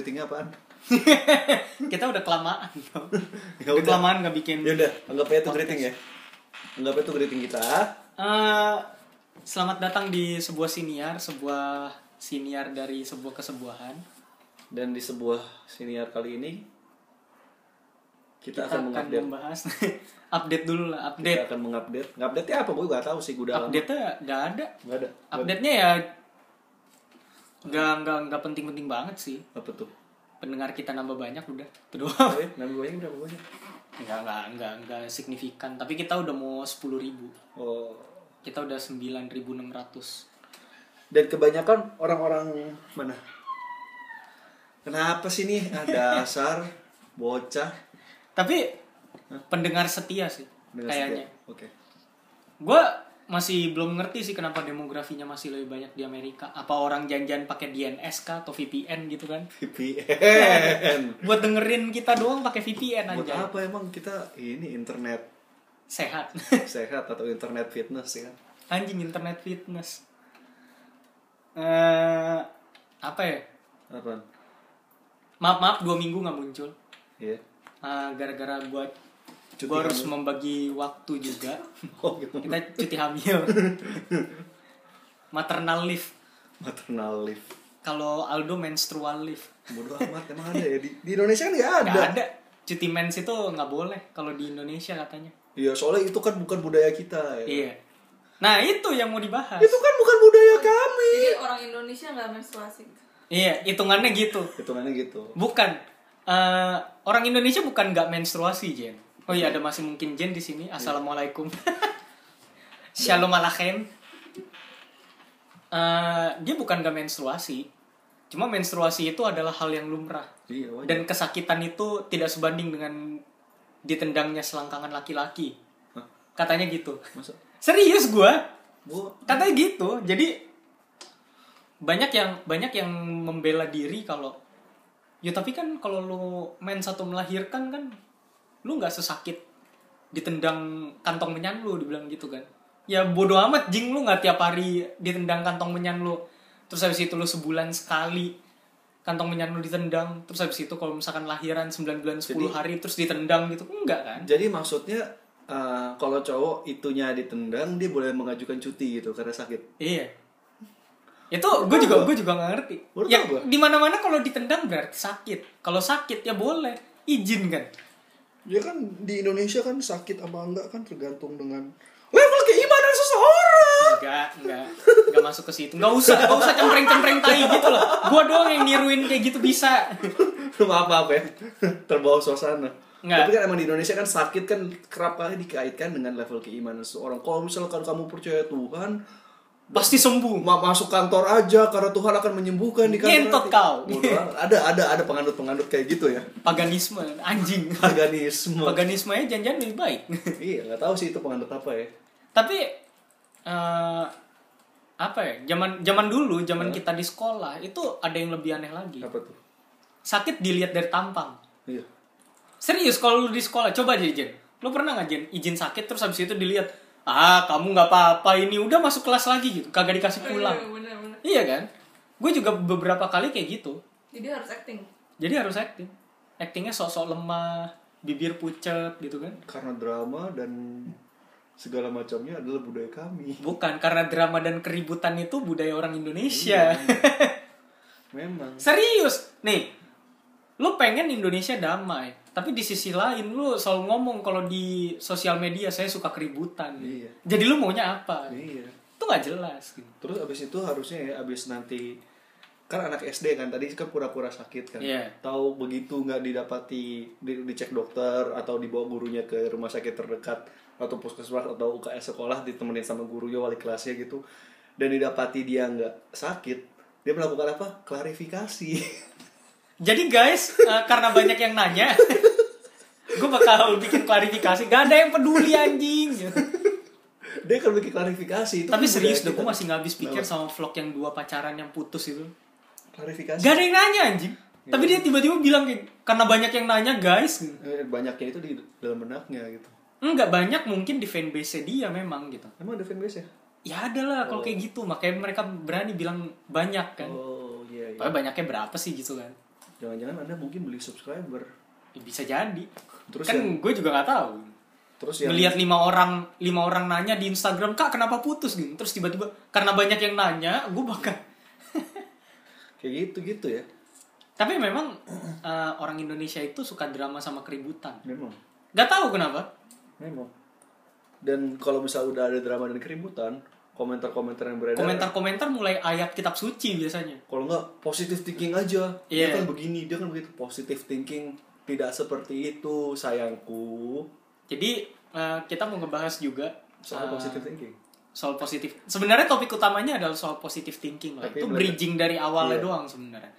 greetingnya apaan? Kita udah kelamaan Ya udah kelamaan nggak bikin ya udah anggap aja itu greeting ya. Anggap aja itu greeting kita. Eh, selamat datang di sebuah siniar sebuah siniar dari sebuah kesebuahan. Dan di sebuah siniar kali ini kita, kita akan akan mengupdate. membahas. Update dulu lah kita update. akan mengupdate. Ngupdate nya apa? Gue gak tahu sih gue udah lama. update nya nggak ada. Nggak ada. Update nya ya nggak nggak nggak penting-penting banget sih. Apa tuh? Pendengar kita nambah banyak udah. Itu doang. Eh, nabi banyak berapa banyak? Nggak nggak nggak nggak signifikan. Tapi kita udah mau sepuluh ribu. Oh. Kita udah sembilan ribu enam ratus. Dan kebanyakan orang-orang mana? Kenapa sih nih? Ah, dasar bocah. Tapi pendengar setia sih Dengan kayaknya. oke. Gue masih belum ngerti sih kenapa demografinya masih lebih banyak di Amerika. Apa orang janjian pakai DNS kah atau VPN gitu kan? VPN buat dengerin kita doang pakai VPN buat aja apa emang kita ini internet? Sehat. Sehat atau internet fitness ya? Kan anjing internet fitness. Eh apa ya? Apa maaf maaf dua minggu nggak muncul. Ya Ah, gara-gara gue Cuti gue harus hamil. membagi waktu juga. Oh gimana kita cuti hamil. Maternal leave. Maternal leave. Kalau Aldo menstrual leave. Bodoh amat emang ada ya? Di, di Indonesia kan nggak ada? nggak ada. Cuti mens itu nggak boleh kalau di Indonesia katanya. Iya soalnya itu kan bukan budaya kita ya. Iya. Nah itu yang mau dibahas. Itu kan bukan budaya kami. Jadi orang Indonesia nggak menstruasi. iya hitungannya gitu. Hitungannya gitu. Bukan. Eh, orang Indonesia bukan nggak menstruasi Jen oh iya ada masih mungkin Jen di sini. Assalamualaikum. Shalom alaikum Eh, dia bukan nggak menstruasi. Cuma menstruasi itu adalah hal yang lumrah. Iya wajar. dan kesakitan itu tidak sebanding dengan ditendangnya selangkangan laki-laki. Hah? katanya gitu. Masa? Serius gua? Gua katanya gitu. Jadi banyak yang banyak yang membela diri kalau ya tapi kan kalau lu main satu melahirkan kan lu nggak sesakit ditendang kantong menyan lu dibilang gitu kan ya bodoh amat jing lu nggak tiap hari ditendang kantong menyan lu terus habis itu lu sebulan sekali kantong menyan lu ditendang terus habis itu kalau misalkan lahiran 9 bulan 10 Jadi- hari terus ditendang gitu enggak kan jadi maksudnya eh, kalau cowok itunya ditendang dia boleh mengajukan cuti gitu karena sakit Iya. Itu gue juga gue juga nggak ngerti. Baru ya di mana mana kalau ditendang berarti sakit. Kalau sakit ya boleh izin kan. Ya kan di Indonesia kan sakit apa enggak kan tergantung dengan level keimanan seseorang Enggak, enggak. Enggak masuk ke situ. Enggak usah, enggak usah cempreng-cempreng tai gitu loh. Gua doang yang niruin kayak gitu bisa. maaf maaf ya terbawa suasana Nggak. tapi kan emang di Indonesia kan sakit kan kerap kali dikaitkan dengan level keimanan seseorang kalau misalkan kamu percaya Tuhan Pasti sembuh. ma- masuk kantor aja karena Tuhan akan menyembuhkan di kantor Ngentot kau. Bodoh ada ada ada penganut penganut kayak gitu ya Paganisme, anjing. paganisme Paganisme nya jangan-jangan lebih baik. iya nggak tahu sih itu penganut apa ya Tapi eh apa ya? Zaman zaman dulu, zaman kita di sekolah itu ada yang lebih aneh lagi. apa tuh Sakit dilihat dari tampang. iya Serius kalau lu di sekolah coba aja Jen. Lu pernah nggak Jen izin sakit terus habis itu dilihat ah kamu nggak apa-apa ini udah masuk kelas lagi gitu kagak dikasih pulang. Iya, bener, bener. Iya kan? Gue juga beberapa kali kayak gitu. Jadi harus acting. Jadi harus acting. Actingnya sok-sok lemah, bibir pucet gitu kan. karena drama dan segala macamnya adalah budaya kami Bukan karena drama dan keributan itu budaya orang Indonesia. memang Serius. Nih, lu pengen Indonesia damai, tapi di sisi lain lu selalu ngomong kalau di sosial media saya suka keributan. Iya. Jadi lu maunya apa? iya Itu nggak jelas. Gitu. Terus abis itu harusnya ya abis nanti kan anak SD kan tadi kan pura-pura sakit kan. Iya. Tahu begitu nggak didapati di- dicek dokter atau dibawa gurunya ke rumah sakit terdekat atau puskesmas atau UKS sekolah ditemenin sama gurunya wali kelasnya gitu dan didapati dia nggak sakit dia melakukan apa klarifikasi Jadi guys, eh, karena banyak yang nanya, gue bakal bikin klarifikasi. Gak ada yang peduli anjing. dia akan bikin klarifikasi itu Tapi kan serius deh, gue masih nggak habis pikir sama vlog yang dua pacaran yang putus itu. klarifikasi Gak ada yang nanya anjing. Tapi dia tiba-tiba bilang karena banyak yang nanya guys. Eh, banyaknya itu di dalam benaknya gitu Enggak banyak mungkin di fanbase dia memang gitu. emang ada fanbase ya Ya ada lah kalau kayak gitu, makanya mereka berani bilang banyak kan. oh iya iya Tapi banyaknya berapa sih gitu kan? Jangan-jangan Anda mungkin beli subscriber. Ya, bisa jadi Terus kan yang- gue juga nggak tahu Terus yang melihat lima orang lima orang nanya di Instagram kak kenapa putus gitu terus tiba-tiba karena banyak yang nanya gue bakal kayak gitu-gitu ya. tapi memang eh, orang Indonesia itu suka drama sama keributan Memang. nggak tahu kenapa Memang. Dan kalau misal udah ada drama dan keributan, komentar-komentar yang beredar. Komentar-komentar mulai ayat kitab suci biasanya. Kalau nggak positive thinking aja. Iya. dia kan begini dia kan begitu. Positive thinking tidak seperti itu sayangku. Jadi eh, kita mau ngebahas juga soal eh, positive thinking? soal positif. Sebenarnya topik utamanya adalah soal positive thinking lah. Tapi itu bridging dari awalnya Iya. doang sebenarnya.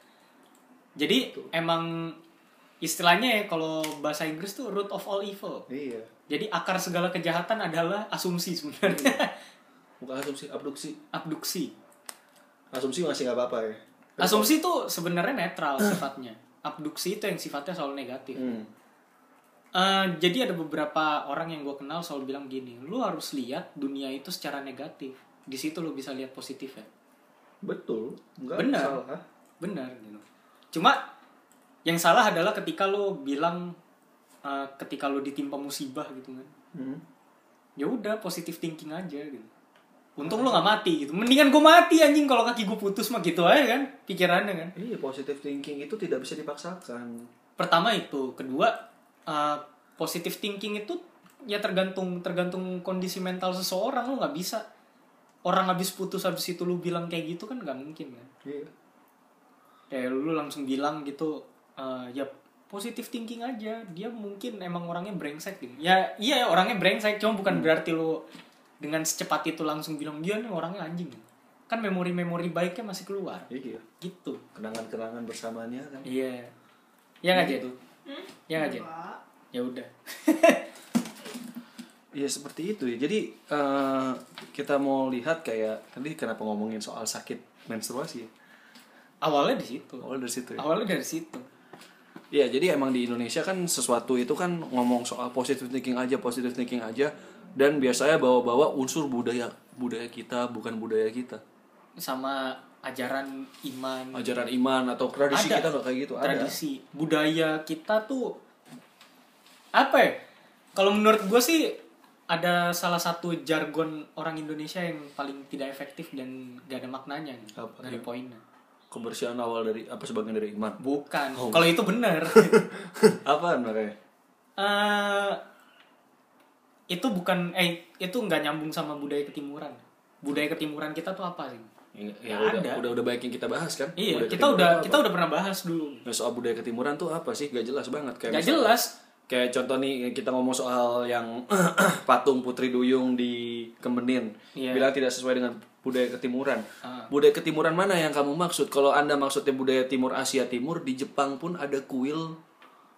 Jadi emang istilahnya ya kalau bahasa Inggris tuh root of all evil. Iya. Jadi akar segala kejahatan adalah asumsi sebenarnya bukan asumsi abduksi. Abduksi. Asumsi masih nggak apa-apa ya. Asumsi itu sebenarnya netral sifatnya. Abduksi itu yang sifatnya soal negatif. Hmm. Eh, jadi ada beberapa orang yang gue kenal selalu bilang gini lu harus lihat dunia itu secara negatif. Di situ lu bisa lihat positif ya. Betul. Nggak Benar. salah. Benar gitu. Cuma yang salah adalah ketika lo bilang eh, ketika lo ditimpa musibah gitu kan. Hmm. ya udah positive thinking aja gitu untung lo nggak mati gitu. Mendingan gue mati anjing. Kalau kaki gue putus mah gitu aja kan pikirannya kan. Iya positive thinking itu tidak bisa dipaksakan. Pertama itu. Kedua eh, positive thinking itu ya tergantung tergantung kondisi mental seseorang. Lo nggak bisa. Orang habis putus habis itu lu bilang kayak gitu kan nggak mungkin kan. Iya. Kayak lu langsung bilang gitu eh, ya positive thinking aja. Dia mungkin emang orangnya brengsek gitu. Ya iya orangnya brengsek. Cuma bukan berarti lu dengan secepat itu langsung bilang dia nih orangnya anjing kan memori-memori baiknya masih keluar iya gitu kenangan-kenangan bersamanya kan iya ya nggak jadi Hmm? ya nggak jadi Enggak. ya udah Iya seperti itu ya. Jadi eh, kita mau lihat kayak tadi kenapa ngomongin soal sakit menstruasi. ya? awalnya di situ Awal dari situ ya. awalnya dari situ Iya, jadi emang di Indonesia kan sesuatu itu kan ngomong soal positive thinking aja, positive thinking aja dan biasanya bawa-bawa unsur budaya budaya kita bukan budaya kita. sama ajaran iman Ajaran iman atau tradisi Ada. kita nggak kayak gitu, ada. tradisi budaya kita tuh apa ya kalau menurut gue sih ada salah satu jargon orang Indonesia yang paling tidak efektif dan gak ada maknanya Apa? gak ada poinnya Kebersihan awal dari apa sebagian dari iman. bukan Oh. kalau itu benar Apaan makanya? Eh, itu bukan eh itu nggak nyambung sama budaya ketimuran budaya ketimuran kita tuh apa sih Ya, ya udah, ada. udah udah baik yang kita bahas kan? iya Budaya kita udah kita udah pernah bahas dulu Nah, soal budaya ketimuran tuh apa sih? Gak jelas banget kayak misalnya- jelas Kayak contoh nih kita ngomong soal yang patung Putri Duyung di Kemenin Iya. bilang tidak sesuai dengan budaya ketimuran. Ah. Budaya ketimuran mana yang kamu maksud? Kalau Anda maksudnya budaya timur Asia Timur di Jepang pun ada kuil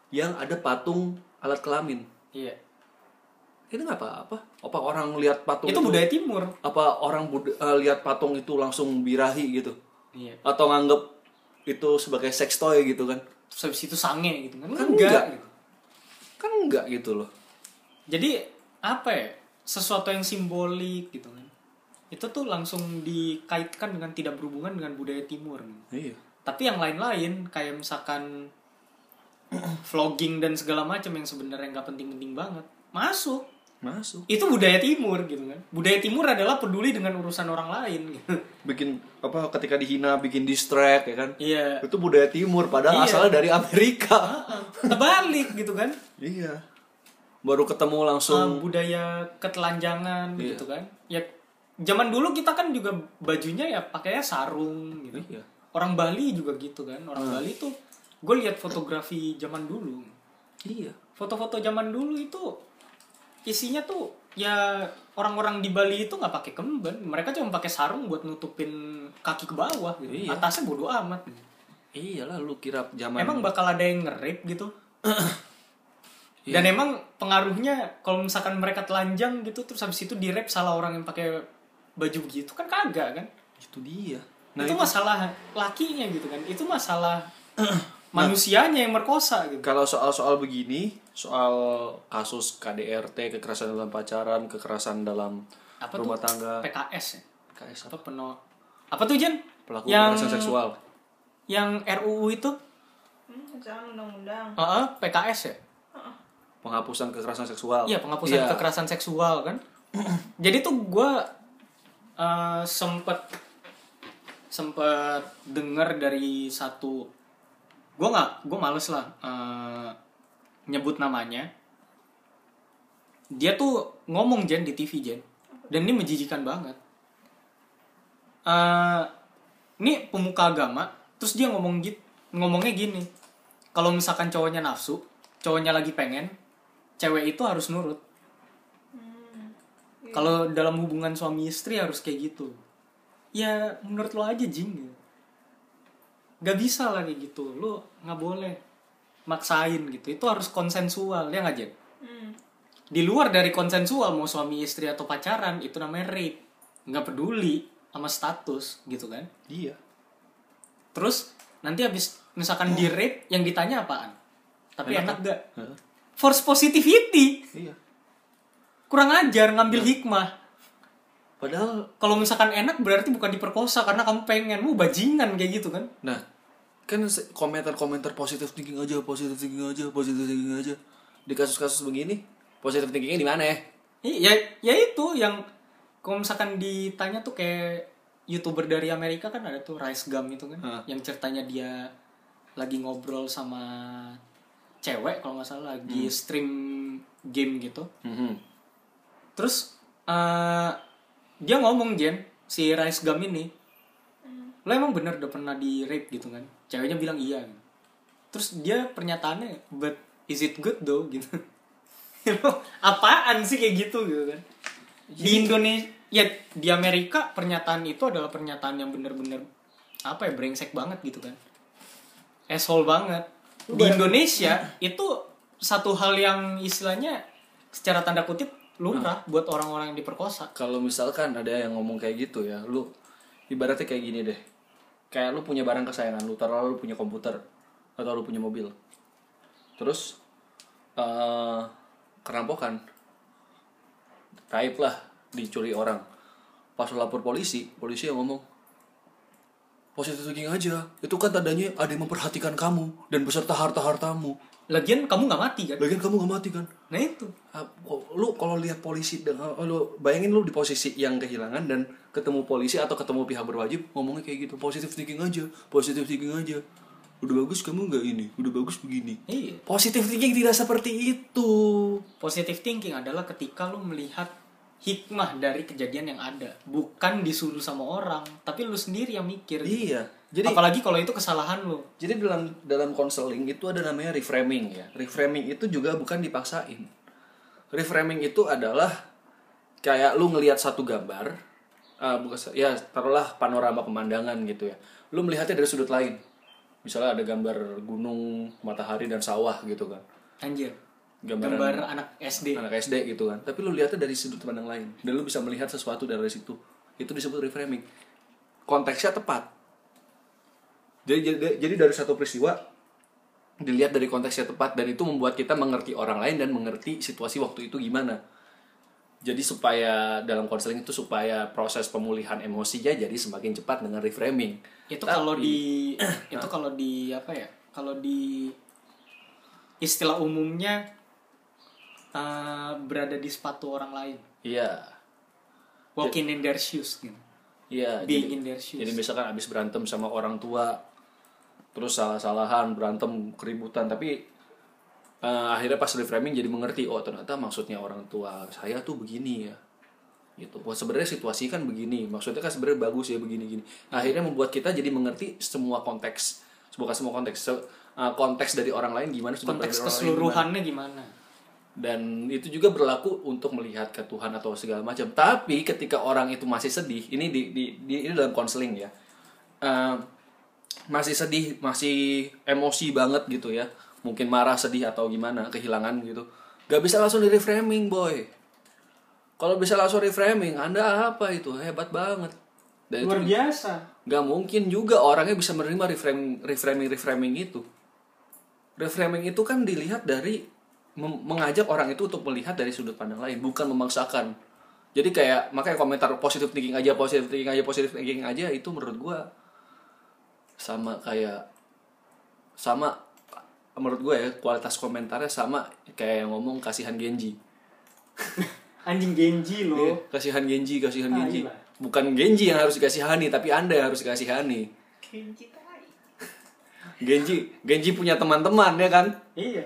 yang ada patung alat kelamin. iya Ini nggak apa-apa. Apa orang lihat patung itu budaya timur Apa orang bud- eh, lihat patung itu langsung birahi gitu? iya Atau nganggep itu sebagai sex toy gitu kan? terus habis itu sange gitu kan Kan enggak, enggak. gitu. Kan enggak gitu loh. jadi apa ya sesuatu yang simbolik gitu kan itu tuh langsung dikaitkan dengan tidak berhubungan dengan budaya timur Iya. tapi yang lain-lain kayak misalkan vlogging dan segala macam yang sebenarnya nggak penting-penting banget masuk Masuk. itu budaya timur gitu kan. Budaya timur adalah peduli dengan urusan orang lain gitu. bikin apa ketika dihina bikin distract ya kan? Iya. Itu budaya timur padahal Iya. asalnya dari Amerika. Terbalik gitu kan. Iya. Baru ketemu langsung. Budaya ketelanjangan Iya. gitu kan. Ya zaman dulu kita kan juga bajunya ya pakainya sarung gitu. Iya. Orang Bali juga gitu kan. Orang Bali tuh gue lihat fotografi zaman dulu. Iya. Foto-foto zaman dulu itu isinya tuh ya orang-orang di Bali itu nggak pakai kemben. Mereka cuma pakai sarung buat nutupin kaki ke bawah gitu. Iya. atasnya bodo amat. Iyalah lu kira zaman emang bakal ada yang ngerip gitu? Iya. dan emang pengaruhnya kalau misalkan mereka telanjang gitu terus habis itu di rap salah orang yang pakai baju gitu kan kagak kan? Itu dia. Nah itu, itu, masalah lakinya gitu kan. Itu masalah manusianya yang merkosa gitu. Kalau soal-soal begini soal kasus KDRT kekerasan dalam pacaran kekerasan dalam apa rumah tuh? tangga. PKS ya? KS apa peno apa tuh Jen pelaku yang kekerasan seksual. yang RUU itu? Hmm, undang-undang. Ah, ah, PKS ya? Penghapusan kekerasan seksual. Iya penghapusan Iya. kekerasan seksual kan. Jadi tuh gue uh, sempet sempet dengar dari satu gue nggak gue males lah uh, nyebut namanya. Dia tuh ngomong Jen di TV Jen. Dan ini menjijikan banget. Uh, ini pemuka agama terus dia ngomong gitu ngomongnya gini. Kalau misalkan cowoknya nafsu cowoknya lagi pengen cewek itu harus nurut. Kalau dalam hubungan suami istri harus kayak gitu. Ya menurut lo aja jing gak bisa lah kayak gitu. Lo nggak boleh maksain gitu. Itu harus konsensual ya nggak Jen Hmm. di luar dari konsensual mau suami istri atau pacaran itu namanya rape. Nggak peduli sama status gitu kan? Iya. Terus nanti habis misalkan di rape yang ditanya apaan? Tapi Enak. enak gak Heeh. force positivity. Iya. Kurang ajar ngambil hikmah. Padahal kalau misalkan enak berarti bukan diperkosa karena kamu pengen. Mu bajingan kayak gitu kan? Nah kan komentar-komentar positif thinking aja positif thinking aja positif thinking aja di kasus-kasus begini positif thinkingnya di mana ya Iya, ya itu yang kalau misalkan ditanya tuh kayak youtuber dari Amerika kan ada tuh Rice Gum itu kan, Hah. yang ceritanya dia lagi ngobrol sama cewek kalau nggak salah lagi stream game gitu. Mhm. Terus eh, dia ngomong Jen si Rice Gum ini, lo emang bener udah pernah di rape gitu kan? Ceweknya bilang iya. Terus dia pernyataannya, but is it good though gitu. Apaan sih kayak gitu gitu kan? Di Indonesia, ya di Amerika pernyataan itu adalah pernyataan yang bener-bener apa ya brengsek banget gitu kan? Asshole banget. Di Indonesia itu satu hal yang istilahnya secara tanda kutip lumrah buat orang-orang yang diperkosa. kalau misalkan ada yang ngomong kayak gitu ya lu ibaratnya kayak gini deh kayak lu punya barang kesayangan lu taruh lu punya komputer atau lu punya mobil. Terus eh kerampokan. Raib lah dicuri orang. Pas lu lapor polisi polisi yang ngomong positif thinking aja. Itu kan tandanya ada yang memperhatikan kamu dan beserta harta hartamu Lagian kamu nggak mati kan? lagian kamu gak mati kan Nah itu. Ah, lu kalau lihat polisi dengan lu bayangin lu di posisi yang kehilangan dan ketemu polisi atau ketemu pihak berwajib ngomongnya kayak gitu positif thinking aja positif thinking aja udah bagus kamu nggak ini udah bagus begini Iya. positif thinking tidak seperti itu Positive thinking adalah ketika lu melihat hikmah dari kejadian yang ada, bukan disuruh sama orang, tapi lu sendiri yang mikir. iya jadi Apalagi kalau itu kesalahan lu. jadi dalam dalam konseling itu ada namanya reframing ya. Reframing itu juga bukan dipaksain. Reframing itu adalah kayak lu ngelihat satu gambar ah, bukan ya taruhlah panorama pemandangan gitu ya. Lu melihatnya dari sudut lain. Misalnya ada gambar gunung matahari dan sawah gitu kan. Anjir. Gambaran- Gambar anak SD. anak SD gitu kan. Tapi lu lihatnya dari sudut pandang lain. Dan lu bisa melihat sesuatu dari situ. Itu disebut reframing. Konteksnya tepat jadi jadi, jadi dari satu peristiwa dilihat dari konteksnya tepat dan itu membuat kita mengerti orang lain dan mengerti situasi waktu itu gimana jadi supaya dalam konseling itu supaya proses pemulihan emosinya jadi semakin cepat dengan reframing Itu Tapi- kalau di itu kalau di apa ya? Kalau di istilah umumnya eh, berada di sepatu orang lain. iya Walking in their shoes gitu. iya Being jadi- in their shoes. Jadi misalkan abis berantem sama orang tua, terus salah-salahan, berantem, keributan, tapi eh, akhirnya pas reframing jadi mengerti, oh ternyata maksudnya orang tua saya tuh begini ya. Gitu. Wah sebenarnya situasi kan begini, maksudnya kan sebenarnya bagus ya begini-gini. Nah, akhirnya membuat kita jadi mengerti semua konteks, bukan semua konteks, se- eh, konteks dari orang lain gimana, Konteks lain gimana keseluruhannya gimana? dan itu juga berlaku untuk melihat ke Tuhan atau segala macam. Tapi ketika orang itu masih sedih, ini di, di, di- ini dalam konseling ya, Eh, masih sedih, masih emosi banget gitu ya, mungkin marah, sedih atau gimana, kehilangan gitu, gak bisa langsung di reframing boy. Kalau bisa langsung reframing, anda apa itu hebat banget. Dan Luar itu biasa. gak mungkin juga orangnya bisa menerima reframing reframing reframing itu reframing itu kan dilihat dari mengajak orang itu untuk melihat dari sudut pandang lain bukan memaksakan jadi kayak makanya komentar positive thinking aja positive thinking aja positive thinking aja itu menurut gua sama kayak sama menurut gue ya kualitas komentarnya sama kayak yang ngomong kasihan Genji Anjing Genji lo. Iya, kasihan Genji kasihan Ah, Genji iya. bukan Genji yang harus dikasihani tapi anda yang harus dikasihani Genji tai. Genji Genji punya teman-teman ya kan Iya.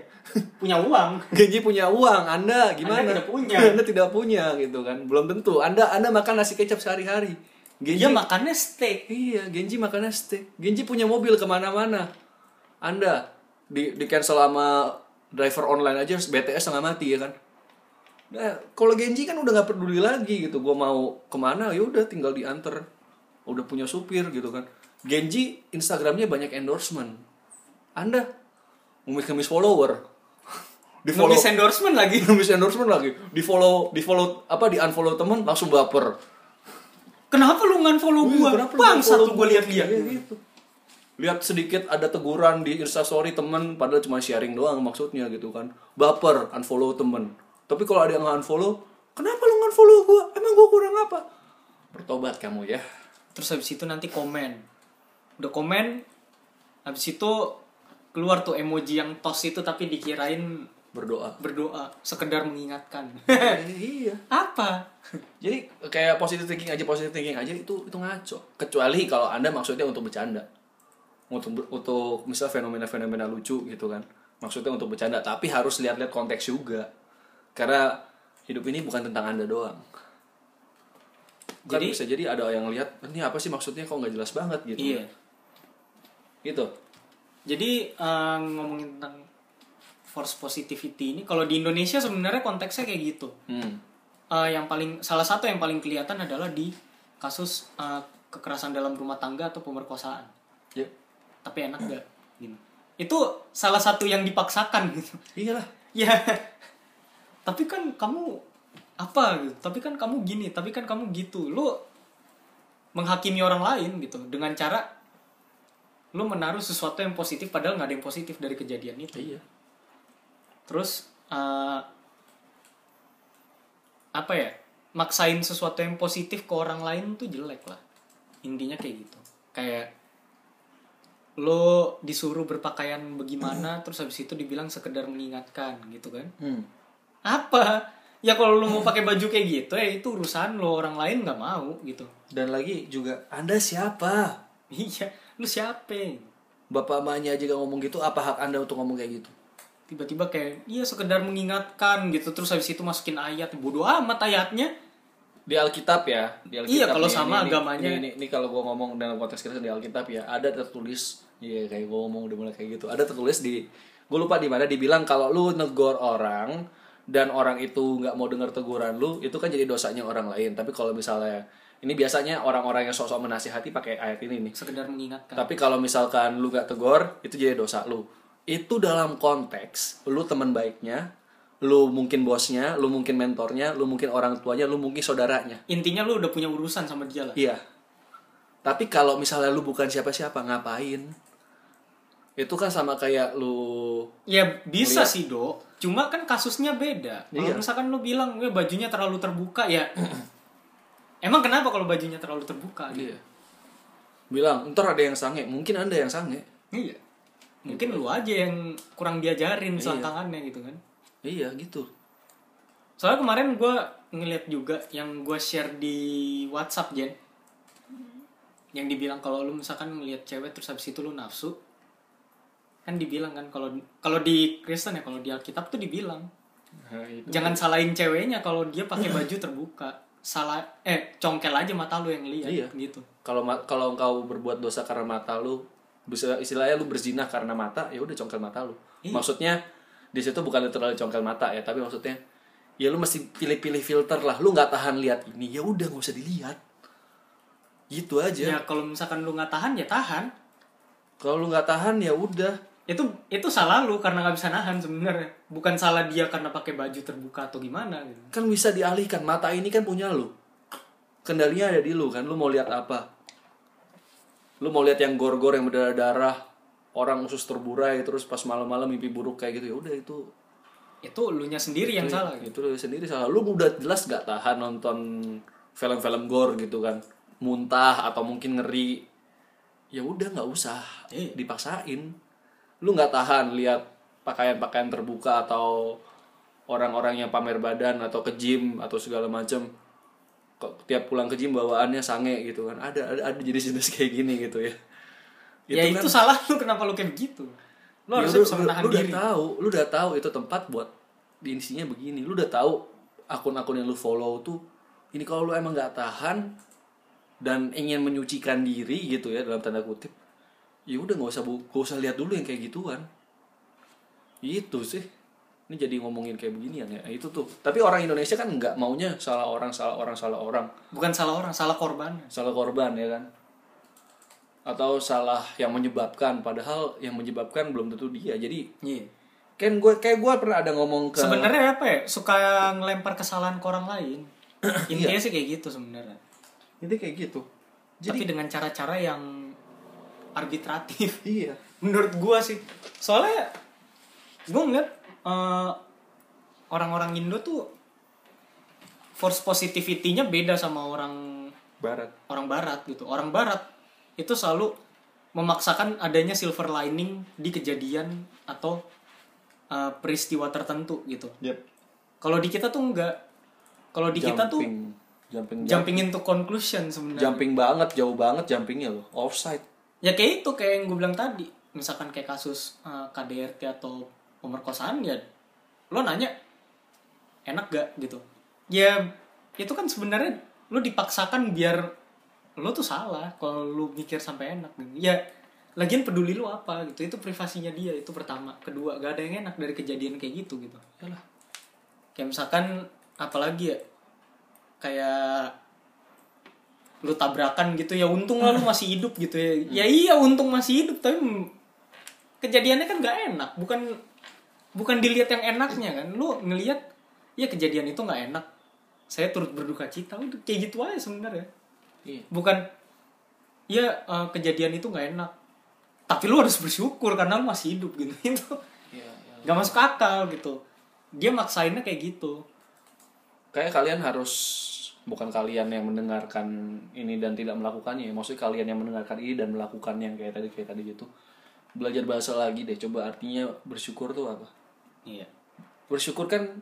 Punya uang. Genji punya uang anda gimana Anda tidak punya. anda tidak punya gitu kan belum tentu anda anda makan nasi kecap sehari-hari Genji Dia makannya steak. Iya, Genji makannya steak. Genji punya mobil ke mana-mana. Anda di di cancel sama driver online aja BTS setengah mati ya kan. Nah, kalau Genji kan udah nggak peduli lagi gitu. Gua mau ke mana ya udah tinggal diantar. Udah punya supir gitu kan. Genji Instagramnya banyak endorsement. Anda ngemis-ngemis follower. Di follow endorsement lagi. ngemis endorsement lagi. Di follow di follow apa di unfollow teman langsung baper. Kenapa lu ngan-follow gua? Kenapa lu Bang, follow satu gua lihat-lihat. Iya, gitu. Lihat sedikit ada teguran di instastory temen padahal cuma sharing doang maksudnya gitu kan. Baper unfollow temen. Tapi kalau ada yang unfollow, kenapa lu unfollow gua? Emang gua kurang apa? Bertobat kamu ya. Terus habis itu nanti komen. Udah komen, habis itu keluar tuh emoji yang tos itu tapi dikirain Berdoa. berdoa, sekedar mengingatkan. iya. Apa? Jadi kayak positive thinking aja positive thinking aja itu itu ngaco. Kecuali kalau Anda maksudnya untuk bercanda. Untuk untuk misal fenomena-fenomena lucu gitu kan. Maksudnya untuk bercanda, tapi harus lihat-lihat konteks juga. Karena hidup ini bukan tentang Anda doang. Kan Jadi- bisa jadi ada yang lihat ini apa sih maksudnya kok nggak jelas banget gitu. Iya. Gitu. Jadi eh, ngomongin tentang force positivity ini, kalau di Indonesia sebenarnya konteksnya kayak gitu. Hmm. Eh, yang paling salah satu yang paling kelihatan adalah di kasus eh, kekerasan dalam rumah tangga atau pemerkosaan. Ya. Tapi enak gak? Gitu. Itu salah satu yang dipaksakan gitu. Iyalah. Ya. Tapi kan kamu apa gitu. Tapi kan kamu gini, tapi kan kamu gitu. Lu menghakimi orang lain gitu dengan cara lu menaruh sesuatu yang positif padahal nggak ada yang positif dari kejadian itu. Iya. Terus eh, apa ya? Maksain sesuatu yang positif ke orang lain tuh jelek lah. Intinya kayak gitu. Kayak lo disuruh berpakaian bagaimana terus habis itu dibilang sekedar mengingatkan gitu kan. Hmm. Apa? Ya kalau lo mau pakai baju kayak gitu ya itu urusan lo, orang lain nggak mau gitu. Dan lagi juga Anda siapa? Iya, lu siapa? Bapak emaknya aja gak ngomong gitu, apa hak Anda untuk ngomong kayak gitu? Tiba-tiba kayak, iya sekedar mengingatkan gitu. Terus habis itu masukin ayat. Bodoh amat ayatnya. di Alkitab ya di Alkitab Iya, kalau sama ini- agamanya. ini, ini, ini kalau gue ngomong dalam konteks Kristen di Alkitab ya ada tertulis iya kayak gue ngomong udah mulai kayak gitu ada tertulis di gue lupa di mana dibilang kalau lu negor orang dan orang itu nggak mau dengar teguran lu itu kan jadi dosanya orang lain tapi kalau misalnya ini biasanya orang-orang yang sok-sok menasihati pakai ayat ini nih Sekedar mengingatkan. tapi kalau misalkan lu gak tegur itu jadi dosa lu itu dalam konteks lu teman baiknya lu mungkin bosnya lu mungkin mentornya lu mungkin orang tuanya lu mungkin saudaranya Intinya lu udah punya urusan sama dia lah. Iya. Tapi kalau misalnya lu bukan siapa-siapa ngapain? Itu kan sama kayak lu Ya bisa Lihat. sih dok. Cuma kan kasusnya beda. Kalau Iya. misalkan lu bilang, "Weh, bajunya terlalu terbuka ya." Emang kenapa kalau bajunya terlalu terbuka? Gitu? iya. Bilang, ntar ada yang sange, mungkin anda yang sange. Iya. Mungkin lu aja yang kurang diajarin Iya. selangkangannya gitu kan. Iya gitu. Soalnya kemarin gue ngeliat juga yang gue share di WhatsApp Jen. Yang dibilang kalau lu misalkan ngeliat cewek terus habis itu lu nafsu. Kan dibilang kan kalau kalau di Kristen ya kalau di Alkitab tuh dibilang Nah, itu. jangan salahin ceweknya kalau dia pakai baju terbuka. Salah eh congkel aja mata lu yang lihat Iya. gitu. Kalau kalau engkau berbuat dosa karena mata lu, bisa istilahnya lu berzina karena mata, ya udah congkel mata lu. Iya. Maksudnya di situ bukan literal congkel mata ya, tapi maksudnya ya lu mesti pilih-pilih filter lah. Lu nggak tahan lihat ini, ya udah nggak usah dilihat. Gitu aja. Ya kalau misalkan lu nggak tahan ya tahan. Kalau lu nggak tahan ya udah. Itu itu salah lu karena nggak bisa nahan sebenarnya. Bukan salah dia karena pakai baju terbuka atau gimana gitu. Kan bisa dialihkan. Mata ini kan punya lu. Kendalinya ada di lu kan. Lu mau lihat apa? Lu mau lihat yang gor-gor yang berdarah-darah, orang usus terburai terus pas malam-malam mimpi buruk kayak gitu ya udah itu. Itu lu nya sendiri yang salah gitu. itu lu sendiri salah. Lu udah jelas gak tahan nonton film-film gore gitu kan? Muntah atau mungkin ngeri. Ya udah nggak usah. Iya. dipaksain. Lu nggak tahan lihat pakaian-pakaian terbuka atau orang-orang yang pamer badan atau ke gym atau segala macam kok tiap pulang ke gym bawaannya sange gitu kan. Ada ada, ada jenis-jenis kayak gini gitu ya. Ya kan- itu salah lu kenapa lu kayak begitu? Lu Ya, harusnya bisa menahan lu udah diri. tahu lu udah tahu itu tempat buat di isinya begini. Lu udah tahu akun-akun yang lu follow tuh ini kalau lu emang nggak tahan dan ingin menyucikan diri gitu ya dalam tanda kutip ya udah nggak usah nggak usah lihat dulu yang kayak gituan. Itu sih ini jadi ngomongin kayak beginian ya itu tuh. Tapi orang Indonesia kan nggak maunya salah orang salah orang salah orang. Bukan salah orang salah korban. Salah korban ya kan? Atau salah yang menyebabkan padahal yang menyebabkan belum tentu dia. Jadi iya. kan gue kayak gue pernah ada ngomong ke sebenarnya apa ya? Suka ngelempar kesalahan ke orang lain. Iya. intinya sih kayak gitu sebenarnya. Itu kayak gitu. Jadi tapi dengan cara-cara yang arbitratif. Iya. Menurut gua sih. Soalnya gua ngeliat eh, orang-orang Indo tuh force positivity-nya beda sama orang barat. Orang barat gitu. Orang barat itu selalu memaksakan adanya silver lining di kejadian atau eh, peristiwa tertentu gitu. Yep. kalau di kita tuh enggak. Kalau di kita tuh jumping. Jumping jumping into conclusion sebenarnya. Jumping banget jauh banget jumpingnya loh. Offside. Ya kayak itu kayak yang gue bilang tadi. Misalkan kayak kasus eh, KDRT atau pemerkosaan ya lo nanya enak gak? gitu. Ya itu kan sebenarnya lo dipaksakan biar lo tuh salah kalau lo mikir sampai enak gitu. ya lagian peduli lo apa gitu itu privasinya dia itu pertama. Kedua gak ada yang enak dari kejadian kayak gitu gitu. Yalah. kayak misalkan apalagi ya kayak lu tabrakan gitu ya untung lah lu masih hidup gitu ya. Ya iya untung masih hidup tapi kejadiannya kan gak enak. Bukan bukan dilihat yang enaknya kan. Lu ngelihat ya kejadian itu nggak enak. Saya turut berduka cita. Udah kayak gitu aja sebenarnya. Iya. Bukan ya eh, kejadian itu nggak enak. Tapi lu harus bersyukur karena lu masih hidup gitu. Itu iya iya. nggak masuk akal gitu. Dia maksainnya kayak gitu. Kayak kalian harus bukan kalian yang mendengarkan ini dan tidak melakukannya ya. maksudnya kalian yang mendengarkan ini dan melakukan yang kayak tadi kayak tadi gitu. Belajar bahasa lagi deh. Coba artinya bersyukur tuh apa iya. Bersyukur kan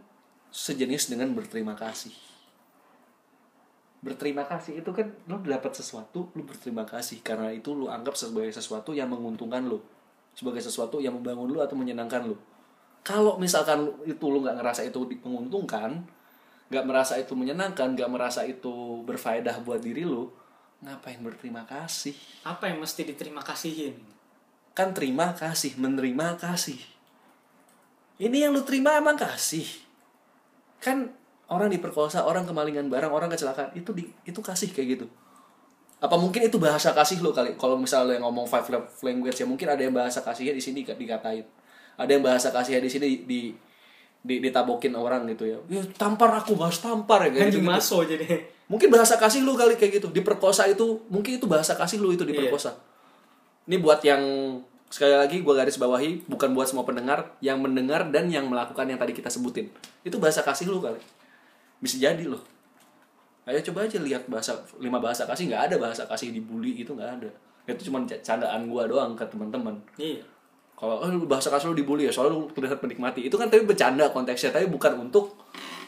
sejenis dengan berterima kasih. Berterima kasih itu kan lu dapat sesuatu lu berterima kasih karena itu lu anggap sebagai sesuatu yang menguntungkan lu sebagai sesuatu yang membangun lu atau menyenangkan lu. Kalau misalkan itu lu nggak ngerasa itu menguntungkan nggak merasa itu menyenangkan nggak merasa itu berfaedah buat diri lu ngapain berterima kasih? Apa yang mesti diterima kasihin? Kan terima kasih menerima kasih ini yang lu terima emang kasih. Kan orang diperkosa orang kemalingan barang orang kecelakaan. Itu di itu kasih kayak gitu. Apa mungkin itu bahasa kasih lo kali? Kalau misalnya ngomong five love language ya mungkin ada yang bahasa kasihnya di sini di- dikatain. Ada yang bahasa kasihnya di sini di di ditabokin orang gitu ya. Ya tampar aku bahas tampar ya kayak gitu, maso jadi. Mungkin bahasa kasih lu kali kayak gitu. Diperkosa itu mungkin itu bahasa kasih lu itu diperkosa. Ini buat yang sekali lagi gua garis bawahi bukan buat semua pendengar yang mendengar dan yang melakukan yang tadi kita sebutin. Itu bahasa kasih lu kali. Bisa jadi loh. Ayo coba aja lihat bahasa lima bahasa kasih. Nggak ada bahasa kasih dibully itu nggak ada. Itu cuma candaan gua doang ke teman-teman. Iya. Kalau oh, bahasa kasar lu dibully ya soalnya lu terlihat menikmati. Itu kan tapi bercanda konteksnya tapi bukan untuk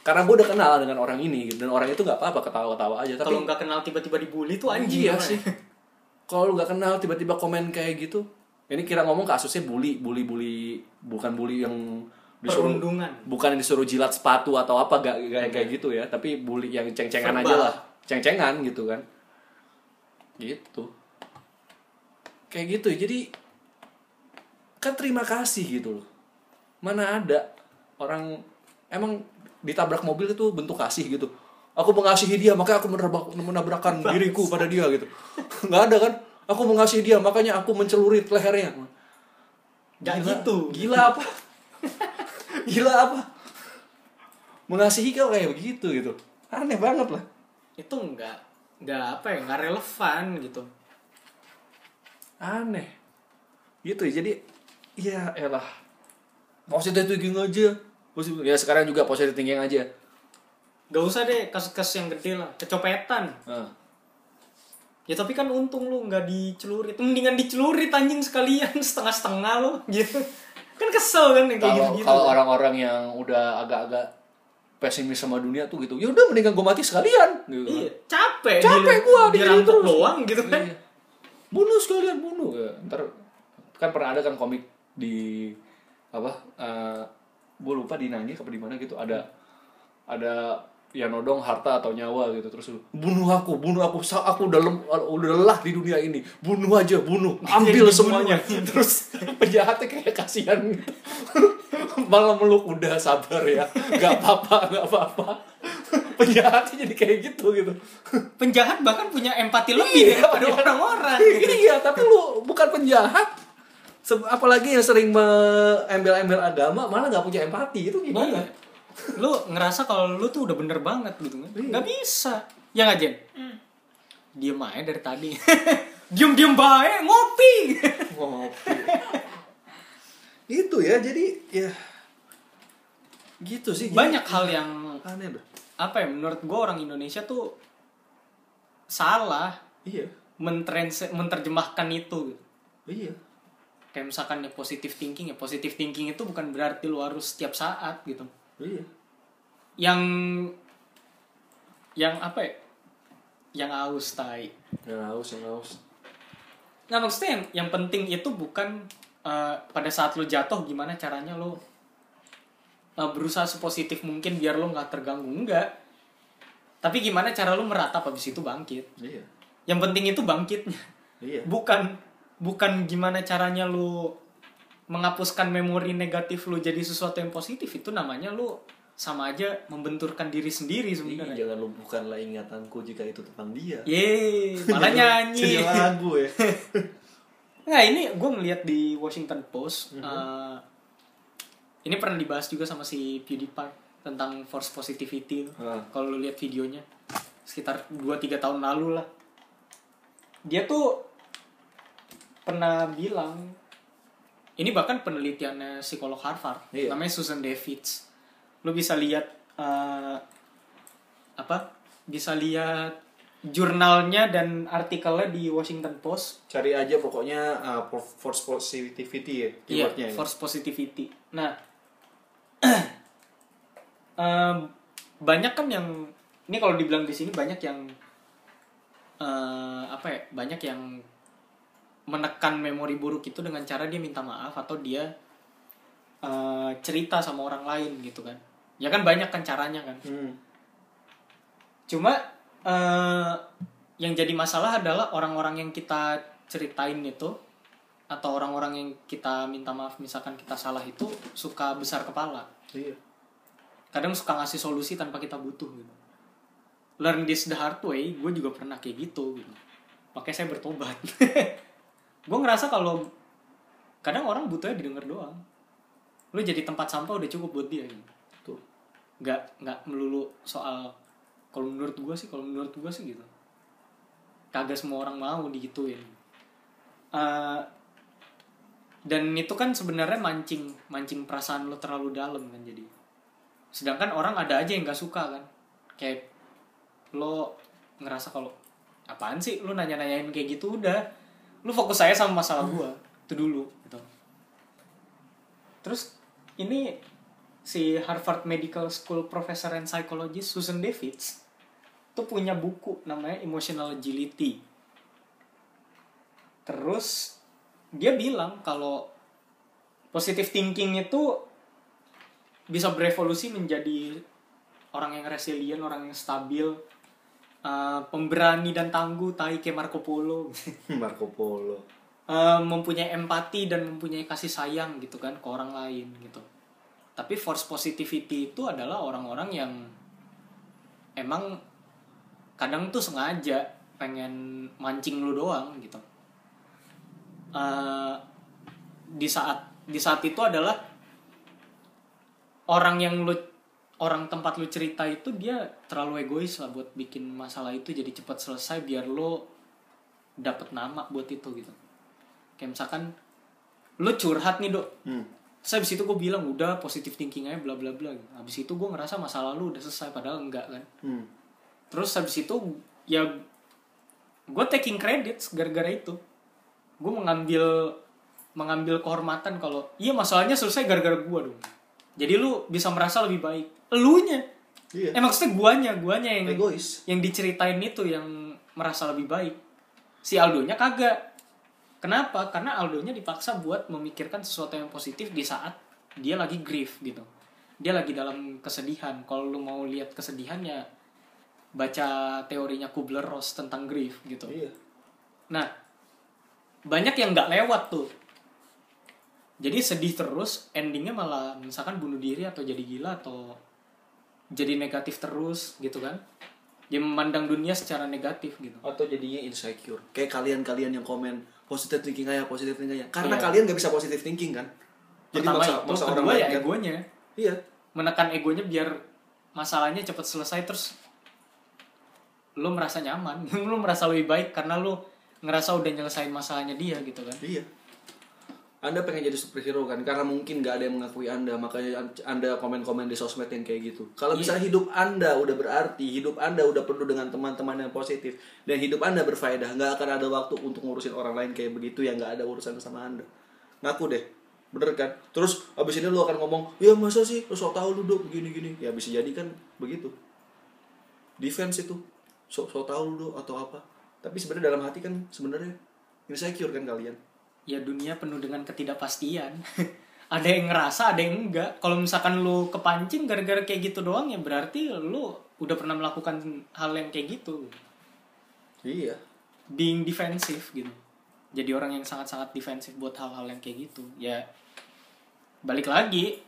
karena gue udah kenal dengan orang ini gitu. dan orang itu nggak apa-apa ketawa-ketawa aja tapi kalau nggak kenal tiba-tiba dibully tuh anjing iya sih. kalau lu nggak kenal tiba-tiba komen kayak gitu ini kira ngomong kasusnya bully bully bully bukan bully yang disuruh perundungan. bukan yang disuruh jilat sepatu atau apa gak kayak kayak gitu ya. Tapi bully yang ceng-cengan aja lah. Ceng-cengan gitu kan. Gitu. Kayak gitu. Ya jadi kan terima kasih gitu loh. Mana ada orang emang ditabrak mobil itu bentuk kasih gitu. Aku mengasihi dia makanya aku menabrak, menabrakkan diriku pada dia gitu. Nggak ada kan aku mengasihi dia makanya aku mencelurit lehernya Gak Gila. gitu. Gila apa? Gila apa? Mengasihi kau kayak begitu gitu. Aneh banget lah. itu nggak nggak apa ya nggak relevan gitu Aneh. Gitu ya. Jadi ya elah. Positive thinking aja. Ya sekarang juga positive thinking aja. Gak usah deh kasus-kasus yang gede lah kecopetan Nah, ya tapi kan untung lu nggak dicelurit. Mendingan dicelurit anjing sekalian setengah-setengah lo gitu. Kan kesel kan yang kayak kalau gitu-gitu. kalau orang-orang yang udah agak-agak pesimis sama dunia tuh gitu ya udah mendingan gue mati sekalian gitu kan. iya capek Capek di- gua diginiin dirampok doang gitu kan. Iya. bunuh sekalian bunuh. Ya ntar kan pernah ada kan komik di apa eh gue lupa di Nangis apa di mana gitu ada ada yang nodong harta atau nyawa gitu. Terus bunuh aku bunuh aku Sa- aku udah lem- udah lelah di dunia ini. Bunuh aja bunuh. Ambil semuanya. Terus penjahatnya kayak kasihan. Gitu malah meluk udah sabar ya. Nggak apa-apa nggak apa-apa. Penjahatnya jadi kayak gitu gitu. Penjahat bahkan punya empati lebih Iya, daripada iya. orang-orang iya tapi lu bukan penjahat. Apalagi yang sering embel-embel agama malah nggak punya empati itu gimana. Lu ngerasa kalau lu tuh udah bener banget gitu kan nggak bisa. Ya nggak Jen? Diem aja dari tadi. Diem diem baik ngopi ngopi. Itu ya jadi ya gitu sih. Jadi banyak hal yang aneh dah. apa ya menurut gue orang Indonesia tuh salah iya. mentranslate menterjemahkan itu. Iya. Kayak misalkan ya positive thinking ya positive thinking itu bukan berarti lu harus setiap saat gitu iya. Yang yang apa ya? Yang aus tai. Yang haus yang haus. Nah maksudnya yang, yang penting itu bukan eh, pada saat lo jatuh gimana caranya lo eh, berusaha sepositif mungkin biar lo nggak terganggu. Enggak. Tapi gimana cara lo meratap habis itu bangkit. iya. Yang penting itu bangkitnya. iya. Bukan bukan gimana caranya lo menghapuskan memori negatif lo jadi sesuatu yang positif itu namanya lo sama aja membenturkan diri sendiri sebenarnya. jangan lupakanlah ingatanku jika itu tentang dia Yeay, malah nyanyi. jadi lagu ya Nggak, ini gue ngeliat di Washington Post. Mhm. eh, ini pernah dibahas juga sama si PewDiePie tentang force positivity. Ah. Kalau lu lihat videonya, sekitar 2-3 tahun lalu lah. Dia tuh pernah bilang, ini bahkan penelitiannya psikolog Harvard, Iya. namanya Susan Davids. Lu bisa lihat eh, apa? Bisa lihat jurnalnya dan artikelnya di Washington Post cari aja pokoknya uh, force positivity ya Iya, keywordnya ya. force positivity. Nah, em, banyak kan yang ini kalau dibilang di sini banyak yang eh, apa ya? Banyak yang menekan memori buruk itu dengan cara dia minta maaf atau dia eh, cerita sama orang lain gitu kan. Ya kan banyak kan caranya kan. Hmm. Cuma eh, yang jadi masalah adalah orang-orang yang kita ceritain itu atau orang-orang yang kita minta maaf misalkan kita salah itu suka besar kepala. iya Kadang suka ngasih solusi tanpa kita butuh gitu. Learn this the hard way, gue juga pernah kayak gitu gitu. Makanya saya bertobat. gue ngerasa kalau kadang orang butuhnya didengar doang. Lu jadi tempat sampah udah cukup buat dia gitu. Tuh nggak nggak melulu soal kalau menurut gue sih kalau menurut gue sih gitu. Kagak semua orang mau digituin. Eh, dan itu kan sebenarnya mancing mancing perasaan lo terlalu dalam kan jadi. Sedangkan orang ada aja yang nggak suka kan. Kayak lo ngerasa kalau apaan sih? Lo nanya nanyain kayak gitu udah lo fokus saya sama masalah gue itu dulu gitu terus ini si Harvard Medical School Professor and Psychologist Susan Davids tuh punya buku namanya Emotional Agility. Terus dia bilang kalau positive thinking itu bisa berevolusi menjadi orang yang resilient, orang yang stabil, eh, pemberani dan tangguh, tai kayak Marco Polo. Marco Polo Eh, mempunyai empati dan mempunyai kasih sayang gitu kan ke orang lain gitu. Tapi force positivity itu adalah orang-orang yang emang kadang tuh sengaja pengen mancing lu doang gitu. Eh, di saat di saat itu adalah orang yang lu orang tempat lu cerita itu dia terlalu egois lah buat bikin masalah itu. Jadi cepat selesai biar lu dapet nama buat itu gitu. Kayak misalkan lu curhat nih dok. Hmm. terus habis itu gue bilang udah positive thinking aja bla bla bla. Habis itu gue ngerasa masalah lu udah selesai padahal enggak kan. Hmm. terus habis itu ya gue taking credits gara-gara itu. Gue mengambil mengambil kehormatan kalau iya masalahnya selesai gara-gara gua dong jadi lu bisa merasa lebih baik elunya Iya. eh maksudnya guanya guanya yang Egois. yang diceritain itu yang merasa lebih baik si Aldonya kagak kenapa karena Aldonya dipaksa buat memikirkan sesuatu yang positif di saat dia lagi grief gitu dia lagi dalam kesedihan kalau lu mau lihat kesedihannya baca teorinya Kubler-Ross tentang grief gitu Iya. Nah, banyak yang nggak lewat tuh. Jadi sedih terus, endingnya malah misalkan bunuh diri atau jadi gila atau jadi negatif terus gitu kan. Dia memandang dunia secara negatif gitu. Atau jadinya insecure. Kayak kalian-kalian yang komen positive thinking aja, positive thinking aja. Karena Iya. kalian nggak bisa positive thinking kan. Jadi Pertama maksa, itu, maksa orang lain ya kan. egonya. Iya. Menekan egonya biar masalahnya cepat selesai terus lu merasa nyaman, lu merasa lebih baik karena lu ngerasa udah nyelesain masalahnya dia gitu kan. Iya. Anda pengen jadi superhero kan karena mungkin nggak ada yang mengakui Anda makanya Anda komen-komen di sosmed yang kayak gitu. Kalau Iya. misalnya hidup Anda udah berarti, hidup Anda udah penuh dengan teman-teman yang positif dan hidup Anda berfaedah, nggak akan ada waktu untuk ngurusin orang lain kayak begitu yang nggak ada urusan sama Anda. Ngaku deh. Bener kan? Terus abis ini lu akan ngomong, ya masa sih, lu sok tau lu dok begini-gini. Ya bisa jadi kan begitu. Defense itu, sok sok tau lu dok atau apa. Tapi sebenarnya dalam hati kan sebenarnya insecure kan kalian. Ya dunia penuh dengan ketidakpastian. Ada yang ngerasa ada yang enggak. Kalau misalkan lu kepancing gara-gara kayak gitu doang ya berarti lu udah pernah melakukan hal yang kayak gitu. Iya. being defensif gitu. Jadi orang yang sangat-sangat defensif buat hal-hal yang kayak gitu. Ya balik lagi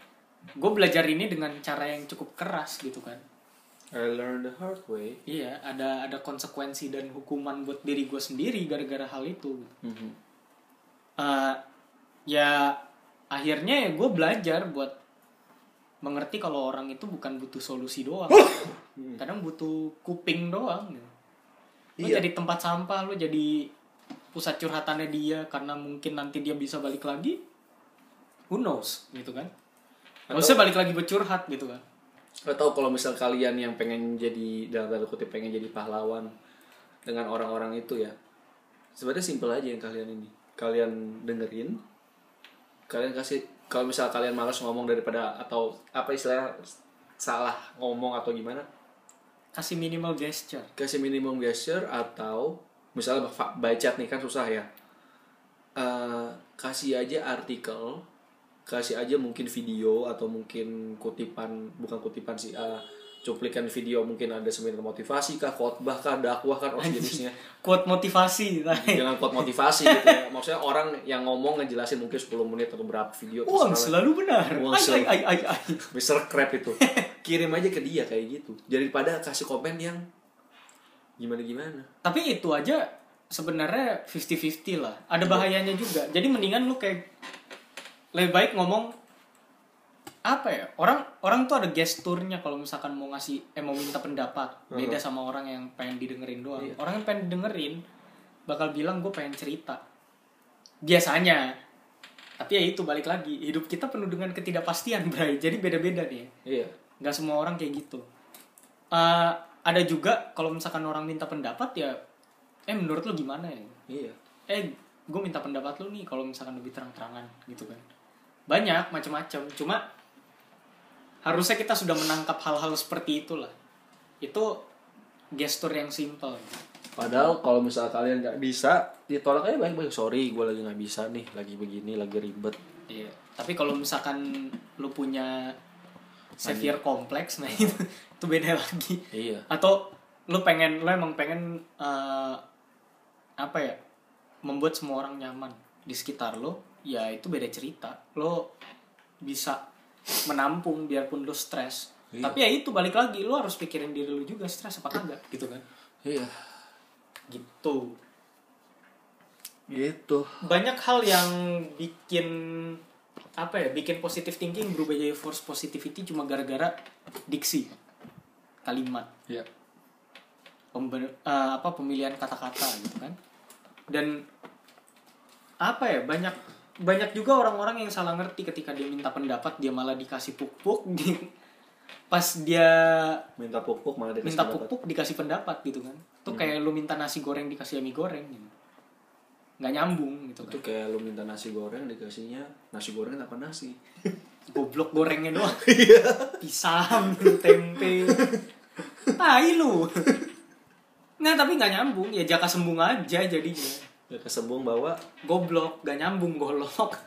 gue belajar ini dengan cara yang cukup keras gitu kan. I learned the hard way. iya ada ada konsekuensi dan hukuman buat diri gue sendiri gara-gara hal itu Eh, ya akhirnya ya gue belajar buat mengerti kalau orang itu bukan butuh solusi doang kadang butuh kuping doang gitu. Lu Iya. jadi tempat sampah lu jadi pusat curhatannya dia karena mungkin nanti dia bisa balik lagi who knows gitu kan Atau- Maksudnya balik lagi bercurhat gitu kan Atau kalau misal kalian yang pengen jadi dalam tanda kutip pengen jadi pahlawan dengan orang-orang itu ya. Sebenarnya simpel aja yang kalian ini. Kalian dengerin. Kalian kasih kalau misal kalian malas ngomong daripada atau apa istilahnya salah ngomong atau gimana, kasih minimal gesture kasih minimum gesture atau misalnya ba- baca nih kan susah ya Eh, kasih aja artikel kasih aja mungkin video atau mungkin kutipan bukan kutipan sih eh, cuplikan video mungkin ada seminar motivasi kah khotbah kah dakwah kan oh jenisnya quote motivasi jangan quote motivasi gitu ya. Maksudnya orang yang ngomong ngejelasin mungkin 10 menit atau berapa video uang selalu benar. Uang ay, selalu- ay, ay, ay. Mr. Crab itu. Kirim aja ke dia kayak gitu. Daripada kasih komen yang gimana gimana tapi itu aja sebenarnya 50-50 lah. Ada bahayanya juga. Jadi mendingan lu kayak lebih baik ngomong apa ya orang orang tuh ada gesturnya kalau misalkan mau ngasih eh mau minta pendapat. Beda sama orang yang pengen didengerin doang. Iya. orang yang pengen didengerin bakal bilang gue pengen cerita. Biasanya. Tapi ya itu balik lagi. Hidup kita penuh dengan ketidakpastian Bray. Jadi beda-beda nih. Iya. Nggak semua orang kayak gitu. Eh, ada juga kalau misalkan orang minta pendapat ya eh menurut lu gimana ya? Iya. Eh gue minta pendapat lu nih kalau misalkan lebih terang-terangan gitu kan. Banyak macam-macam cuma harusnya kita sudah menangkap hal-hal seperti itulah itu gestur yang simple Padahal kalau misal kalian nggak bisa, ditolak aja baik-baik. Sorry, gue lagi nggak bisa nih, lagi begini, lagi ribet. Iya. Tapi kalau misalkan lu punya severe kompleks, nah itu, itu beda lagi. Iya. Atau lu pengen, lu emang pengen eh, apa ya, membuat semua orang nyaman di sekitar lo, ya itu beda cerita. Lo bisa menampung biarpun lu stres. Iya. Tapi ya itu balik lagi, lu harus pikirin diri lu juga stres apa kagak gitu kan. Iya. Gitu. Gitu. banyak hal yang bikin apa ya bikin positive thinking berubah jadi force positivity cuma gara-gara diksi kalimat Iya. pembe- eh, apa pemilihan kata-kata gitu kan dan apa ya banyak banyak juga orang-orang yang salah ngerti ketika dia minta pendapat dia malah dikasih puk-puk di pas dia Minta pupuk malah dikasih minta pendapat. pupuk dikasih pendapat gitu kan. Tuh kayak lu minta nasi goreng dikasih mie goreng gitu. nggak nyambung gitu itu kan. kayak lu minta nasi goreng dikasihnya nasi goreng tanpa nasi. Goblok gorengnya doang. Iya. pisang tempe. Tai lu. Nggak, tapi nggak nyambung. Ya jaka sembung aja jadinya ya kesembung bawa. Goblok gak nyambung golok.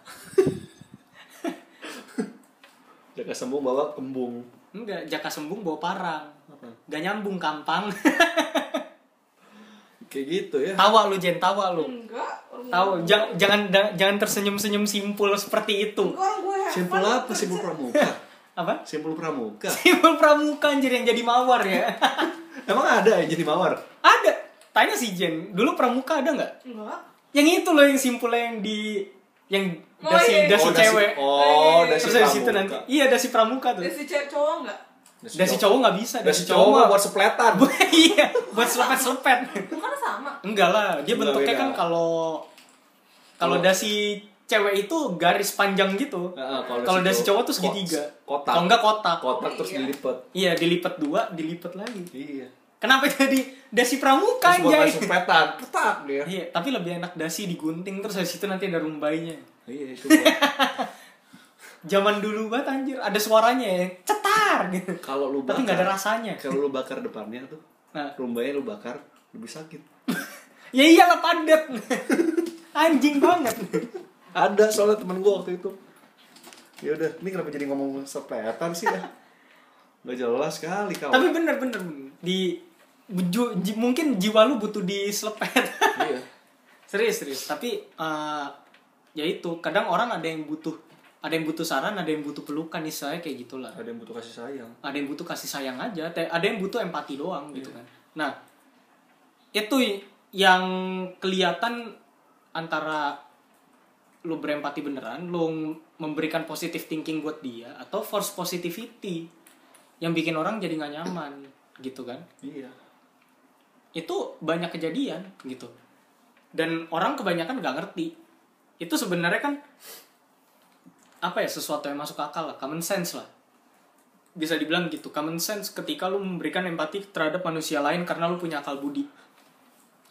Ya kesembung bawa kembung. Enggak jaka sembung bawa parang. Gak nyambung kampang. Kayak gitu ya. Tawa lu Jen tawa lu. Enggak. tahu jangan jangan jangan tersenyum senyum simpul seperti itu. Enggak, simpul apa? Simpul pramuka? Apa? Simpul pramuka. Simpul pramuka anjir yang jadi mawar ya. Emang ada yang jadi mawar? Ada tanya si Jen dulu pramuka ada nggak Enggak. yang itu loh yang simpulnya yang di yang Oh, dasi iya, iya. dasi oh, dasi- cewek oh dasi terus dari situ pramuka. nanti iya dasi pramuka tuh Dari si cewek cowok enggak? dasi cowok nggak bisa dasi cowok mah buat sepletan iya buat selepet selepet Bukan sama. enggak lah dia Enggak, bentuknya beda. kan kalau kalau dasi cewek itu garis panjang gitu Heeh, kalau kalau dasi dasi cowok- cowok tuh segitiga kotak. kalau enggak kotak kotak terus Iya. dilipet iya dilipat dua dilipat lagi iya kenapa jadi dasi pramuka terus anjay? dasi sepletan petak dia. Iya tapi lebih enak dasi digunting terus dari situ nanti ada rumbainya. Iya itu zaman dulu banget anjir. Ada suaranya ya cetar gitu. Kalau lu bakar tapi nggak ada rasanya. kalau lu bakar depannya tuh nah. rumbanya lu bakar lebih sakit. Ya iyalah padat. Anjing banget. Ada soalnya temen gua waktu itu. Ya udah ini kenapa jadi ngomong sepletan sih ya? Nggak jelas sekali kawan tapi bener bener. Di ju- ji- mungkin jiwa lu butuh diselepet. Iya. Serius serius. Tapi eh, ya itu kadang orang ada yang butuh ada yang butuh saran ada yang butuh pelukan istilahnya kayak gitulah ada yang butuh kasih sayang. Ada yang butuh kasih sayang aja ada yang butuh empati doang gitu kan. Nah itu yang kelihatan antara lu berempati beneran lu memberikan positive thinking buat dia atau force positivity yang bikin orang jadi nggak nyaman gitu kan. Iya itu banyak kejadian gitu. Dan orang kebanyakan nggak ngerti. Itu sebenarnya kan apa ya sesuatu yang masuk akal lah common sense lah. Bisa dibilang gitu common sense ketika lu memberikan empati terhadap manusia lain karena lu punya akal budi.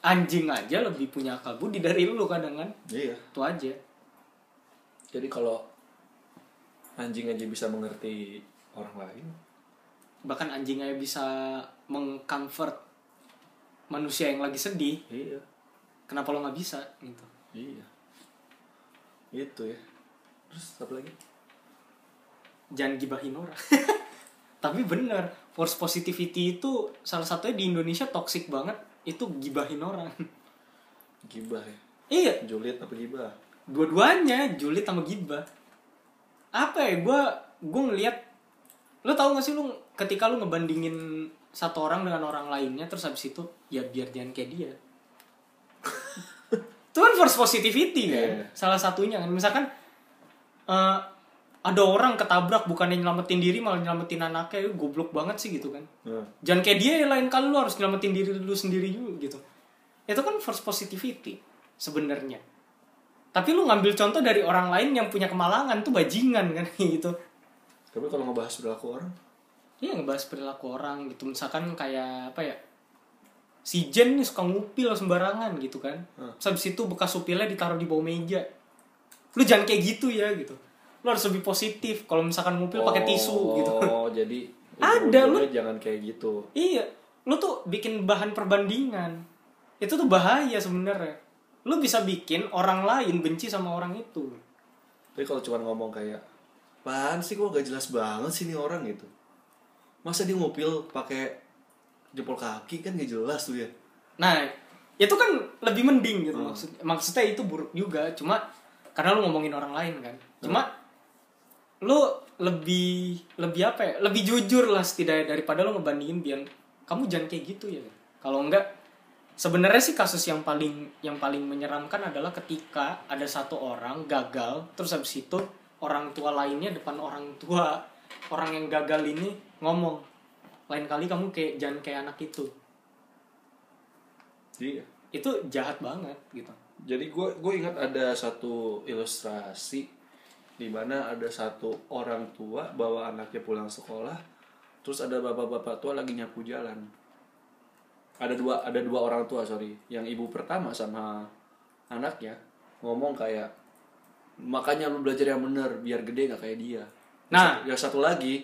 Anjing aja lebih punya akal budi dari lu kadang kan. Iya. Itu aja. Jadi kalau anjing aja bisa mengerti orang lain. Bahkan anjing aja bisa mengcomfort manusia yang lagi sedih iya. kenapa lo nggak bisa gitu? Iya. Itu ya. Terus apa lagi? Jangan gibahin orang. Tapi bener force positivity itu salah satunya di Indonesia toxic banget itu gibahin orang. Gibah ya? Iya. Julid apa gibah? Dua-duanya julid sama gibah. Apa ya gue gue ngelihat lo tau gak sih lo ketika lo ngebandingin satu orang dengan orang lainnya terus habis itu ya biar jangan kayak dia. Itu kan force positivity kan? Iya. salah satunya kan? Misalkan eh, ada orang ketabrak bukannya nyelamatin diri malah nyelamatin anaknya. Itu goblok banget sih gitu kan? Nah, jangan kayak dia ya lain kali lu harus nyelamatin diri lu sendiri juga gitu. Itu kan force positivity sebenarnya. Tapi lu ngambil contoh dari orang lain yang punya kemalangan tuh bajingan kan? Gitu. Tapi kalau ngebahas perilaku orang Iya ngebahas perilaku orang gitu. Misalkan kayak apa ya si Jen nih suka ngupil sembarangan gitu kan. Hmm. terus habis itu bekas upilnya ditaruh di bawah meja. Lu jangan kayak gitu ya gitu. Lu harus lebih positif. Kalau misalkan ngupil pakai tisu gitu. oh jadi Ada, lu- jangan kayak gitu. Iya, lu tuh bikin bahan perbandingan. Itu tuh bahaya sebenarnya. Lu bisa bikin orang lain benci sama orang itu. tapi kalau cuma ngomong kayak Apaan sih kok gak jelas banget sih nih orang gitu Masa dia ngupil pakai jempol kaki kan gak jelas tuh ya Nah, itu kan lebih mending gitu Hmm. maksud maksudnya itu buruk juga, cuma karena lu ngomongin orang lain kan. Cuma lu lebih lebih apa ya? Lebih jujur lah setidaknya daripada lu ngebandingin biar kamu jangan kayak gitu ya. Kalau enggak sebenarnya sih kasus yang paling yang paling menyeramkan adalah ketika ada satu orang gagal terus habis itu orang tua lainnya depan orang tua orang yang gagal ini ngomong lain kali kamu kayak jangan kayak anak itu. Iya. Itu jahat banget gitu. Jadi gue gue ingat ada satu ilustrasi di mana ada satu orang tua bawa anaknya pulang sekolah, terus ada bapak-bapak tua lagi nyapu jalan. Ada dua ada dua orang tua sorry, yang ibu pertama sama anaknya ngomong kayak makanya lu belajar yang bener biar gede nggak kayak dia Nah. yang satu lagi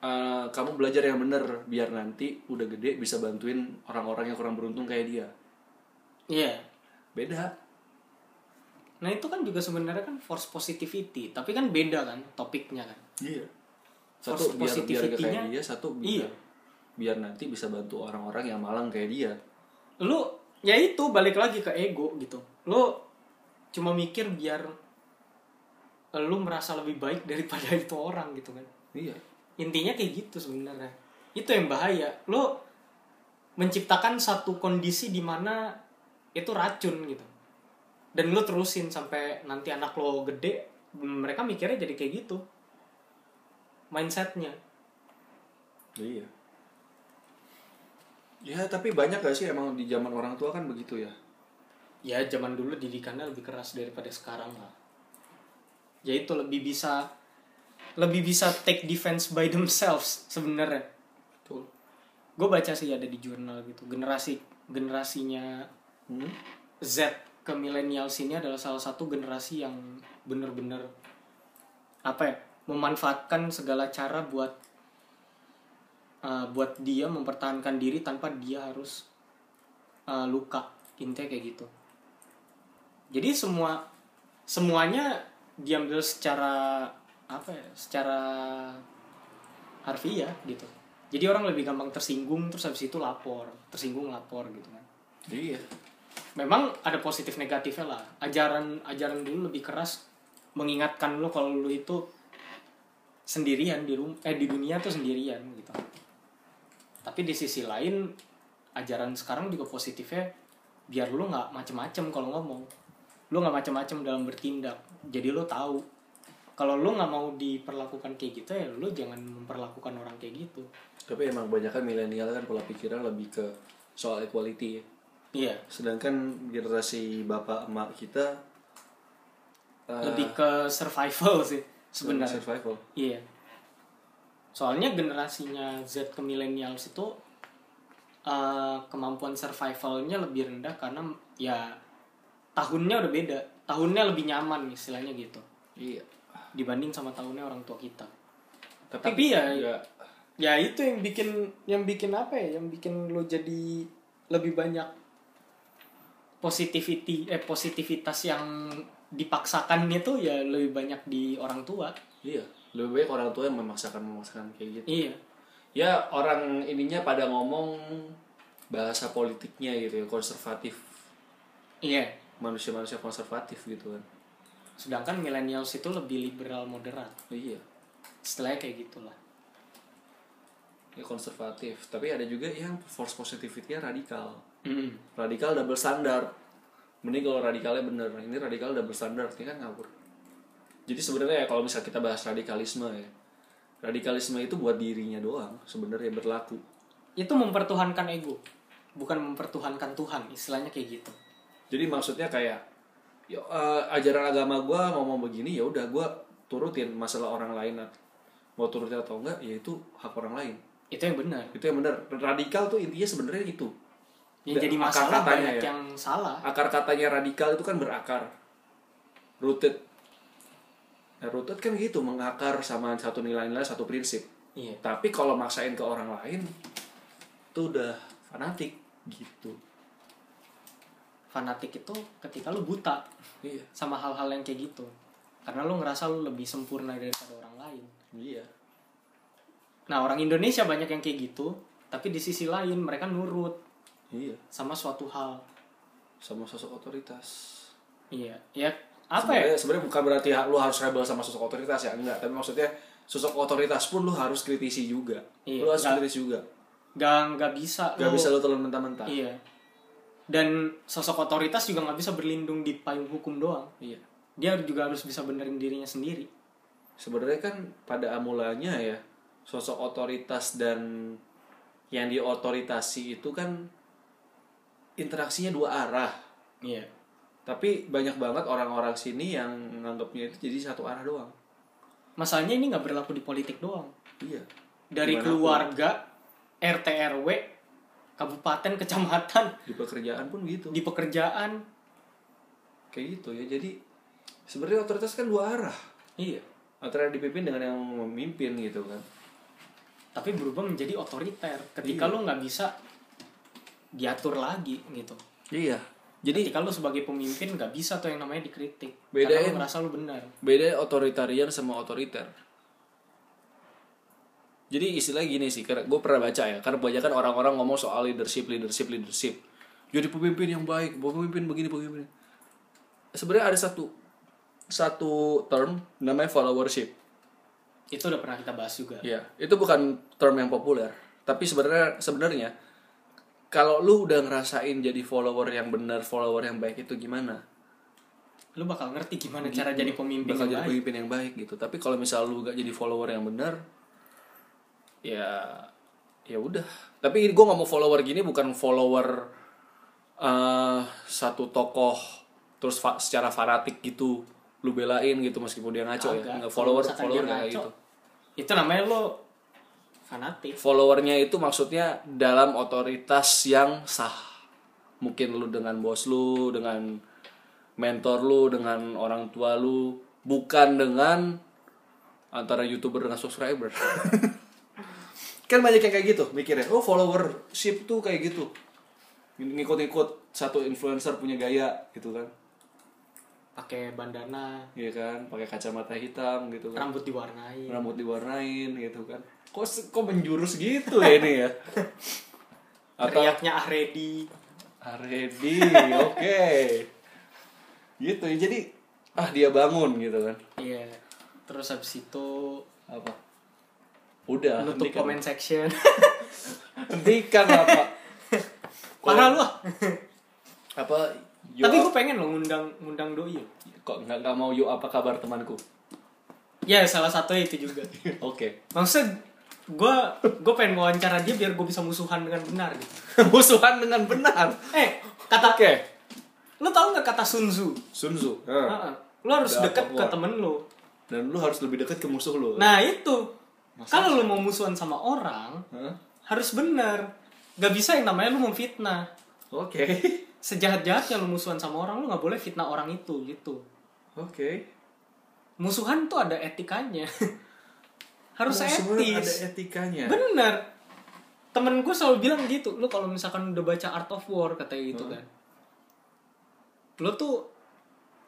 eh, kamu belajar yang bener biar nanti udah gede bisa bantuin orang-orang yang kurang beruntung kayak dia Iya. beda Nah itu kan juga sebenarnya kan force positivity, tapi kan beda kan topiknya kan. iya Force satu biar biar nggak kayak positivity-nya- dia satu biar Iya. biar nanti bisa bantu orang-orang yang malang kayak dia Lu ya itu balik lagi ke ego gitu. Lu cuma mikir biar lu merasa lebih baik daripada itu orang gitu kan. iya Intinya kayak gitu sebenarnya. Itu yang bahaya. Lu menciptakan satu kondisi di mana itu racun gitu. Dan lu terusin sampai nanti anak lo gede, mereka mikirnya jadi kayak gitu. Mindsetnya. iya ya tapi banyak gak sih emang di zaman orang tua kan begitu ya ya zaman dulu didikannya lebih keras daripada sekarang lah ya itu lebih bisa lebih bisa take defense by themselves sebenarnya. Betul. Gue baca sih ada di jurnal gitu. Generasi generasinya hmm? Z ke millennials ini adalah salah satu generasi yang bener-bener apa ya memanfaatkan segala cara buat uh, buat dia mempertahankan diri tanpa dia harus uh, luka. Intinya kayak gitu. Jadi semua semuanya diambil secara apa ya secara harfiah gitu. Jadi orang lebih gampang tersinggung terus habis itu lapor tersinggung lapor gitu kan. Iya. Memang ada positif negatifnya lah. Ajaran ajaran dulu lebih keras mengingatkan lo kalau lo itu sendirian di rum eh di dunia tuh sendirian gitu. Tapi di sisi lain ajaran sekarang juga positifnya biar lo nggak macem-macem kalau ngomong lo nggak macem-macem dalam bertindak. Jadi lo tahu. Kalau lo nggak mau diperlakukan kayak gitu ya lo jangan memperlakukan orang kayak gitu. Tapi emang banyak kan milenial kan pola pikirnya lebih ke soal equality ya. iya. Sedangkan generasi bapak emak kita eh, lebih ke survival sih sebenarnya. survival. Iya. Soalnya generasinya Z ke millennials itu eh, kemampuan survivalnya lebih rendah karena ya tahunnya udah beda. Tahunnya lebih nyaman istilahnya gitu iya dibanding sama tahunnya orang tua kita. tapi, Tapi ya- ya Ya itu yang bikin yang bikin apa ya? Yang bikin lo jadi lebih banyak positivity eh positivitas yang dipaksakan itu ya lebih banyak di orang tua. iya lebih baik orang tua yang memaksakan memaksakan kayak gitu Iya. ya orang ininya pada ngomong bahasa politiknya gitu ya konservatif Iya. Manusia-manusia konservatif gitu kan Sedangkan millennials itu lebih liberal moderat. iya Istilahnya kayak gitulah. ya konservatif tapi ada juga yang force positivity-nya radikal Mm. radikal double standar mending kalau radikalnya bener ini radikal double standar ini kan ngawur jadi sebenarnya ya kalau misal kita bahas radikalisme ya radikalisme itu buat dirinya doang sebenarnya berlaku Itu mempertuhankan ego, bukan mempertuhankan Tuhan. Istilahnya kayak gitu. Jadi maksudnya kayak ya, eh, ajaran agama gue ngomong begini ya udah gue turutin masalah orang lain mau turutin atau enggak ya itu hak orang lain Itu yang benar. itu yang bener radikal tuh intinya sebenarnya itu Yang Dan jadi akar masalah katanya banyak ya. yang salah. akar katanya radikal itu kan berakar rooted nah, rooted kan gitu mengakar sama satu nilai-nilai satu prinsip Iya. tapi kalau maksain ke orang lain itu udah fanatik gitu Fanatik itu ketika lu buta iya sama hal-hal yang kayak gitu. Karena lu ngerasa lu lebih sempurna daripada orang lain. iya Nah, orang Indonesia banyak yang kayak gitu, tapi di sisi lain mereka nurut iya sama suatu hal. sama sosok otoritas Iya, ya apa ya? sebenarnya bukan berarti lu harus rebel sama sosok otoritas ya enggak tapi maksudnya sosok otoritas pun lu harus kritisi juga Iya, lu harus nggak- kritis juga Gak nggak bisa gak lu- bisa lu telan mentah-mentah Iya. Dan sosok otoritas juga nggak bisa berlindung di payung hukum doang. iya Dia juga harus bisa benerin dirinya sendiri. sebenarnya kan pada amulanya ya sosok otoritas dan yang diotoritasi itu kan interaksinya dua arah Iya. tapi banyak banget orang-orang sini yang menganggapnya itu jadi satu arah doang Masalahnya ini nggak berlaku di politik doang. iya Dari Di mana pun. keluarga, RT RW, kabupaten, kecamatan, di pekerjaan pun gitu. Di pekerjaan, kayak gitu ya. Jadi sebenarnya otoritas kan dua arah. Iya. Antara dipimpin dengan yang memimpin gitu kan. Tapi berubah menjadi otoriter. Ketika Iya. lu nggak bisa diatur lagi gitu. Iya. Jadi ketika lu sebagai pemimpin nggak bisa tuh yang namanya dikritik. Bedain. karena lu merasa lu benar. Beda otoritarian sama otoriter jadi istilah gini sih karena gue pernah baca ya karena kebanyakan orang-orang ngomong soal leadership leadership leadership. Jadi pemimpin yang baik pemimpin begini pemimpin. Sebenarnya ada satu satu term namanya followership. Itu udah pernah kita bahas juga. Ya itu bukan term yang populer tapi sebenarnya sebenarnya kalau lu udah ngerasain jadi follower yang benar follower yang baik itu gimana? Lu bakal ngerti gimana cara jadi pemimpin bakal yang jadi baik. pemimpin yang baik gitu. Tapi kalau misal lu gak jadi follower yang benar ya ya udah. Tapi gue nggak mau follower gini bukan follower eh satu tokoh terus fa- secara fanatik gitu lu belain gitu meskipun dia ngaco ya. Kagak. nggak follower follower kayak gitu. Itu namanya lo fanatik. Followernya itu maksudnya dalam otoritas yang sah. Mungkin lu dengan bos lu dengan mentor lu dengan orang tua lu bukan dengan antara youtuber dengan subscriber kan banyak yang kayak gitu mikirnya. Oh followership tuh kayak gitu. Ngikut-ngikut satu influencer punya gaya gitu kan. Pakai bandana. Iya kan pakai kacamata hitam gitu kan. Rambut diwarnai rambut diwarnain gitu kan. Kok kok menjurus gitu ya ini ya? Atau teriaknya ready ready oke. Gitu ya jadi ah dia bangun gitu kan. Iya. Terus habis itu apa udah nutup hentikan. comment section. Hentikan lah pak. Parah lu. Apa yo tapi gue pengen lo ngundang ngundang doi kok nggak nggak mau yo apa kabar temanku? Ya salah satu itu juga. Oke. Maksud gue gue pengen wawancara dia biar gue bisa musuhan dengan benar gitu. Musuhan dengan benar? Eh kata oke. Lu tau nggak kata Sun Tzu? Sun Tzu Heeh. lu harus Udah deket ke temen lu. Dan lu harus lebih dekat ke musuh lu. Nah itu kalau lu mau musuhan sama orang Hah? harus benar gak bisa yang namanya lu memfitnah oke. Sejahat-jahatnya lu musuhan sama orang lu nggak boleh fitnah orang itu gitu. Oke. Musuhan tuh ada etikanya. Harus Musuhan etis. ada etikanya. Bener. Temen gue selalu bilang gitu lu kalau misalkan udah baca Art of War katanya gitu kan. Lu tuh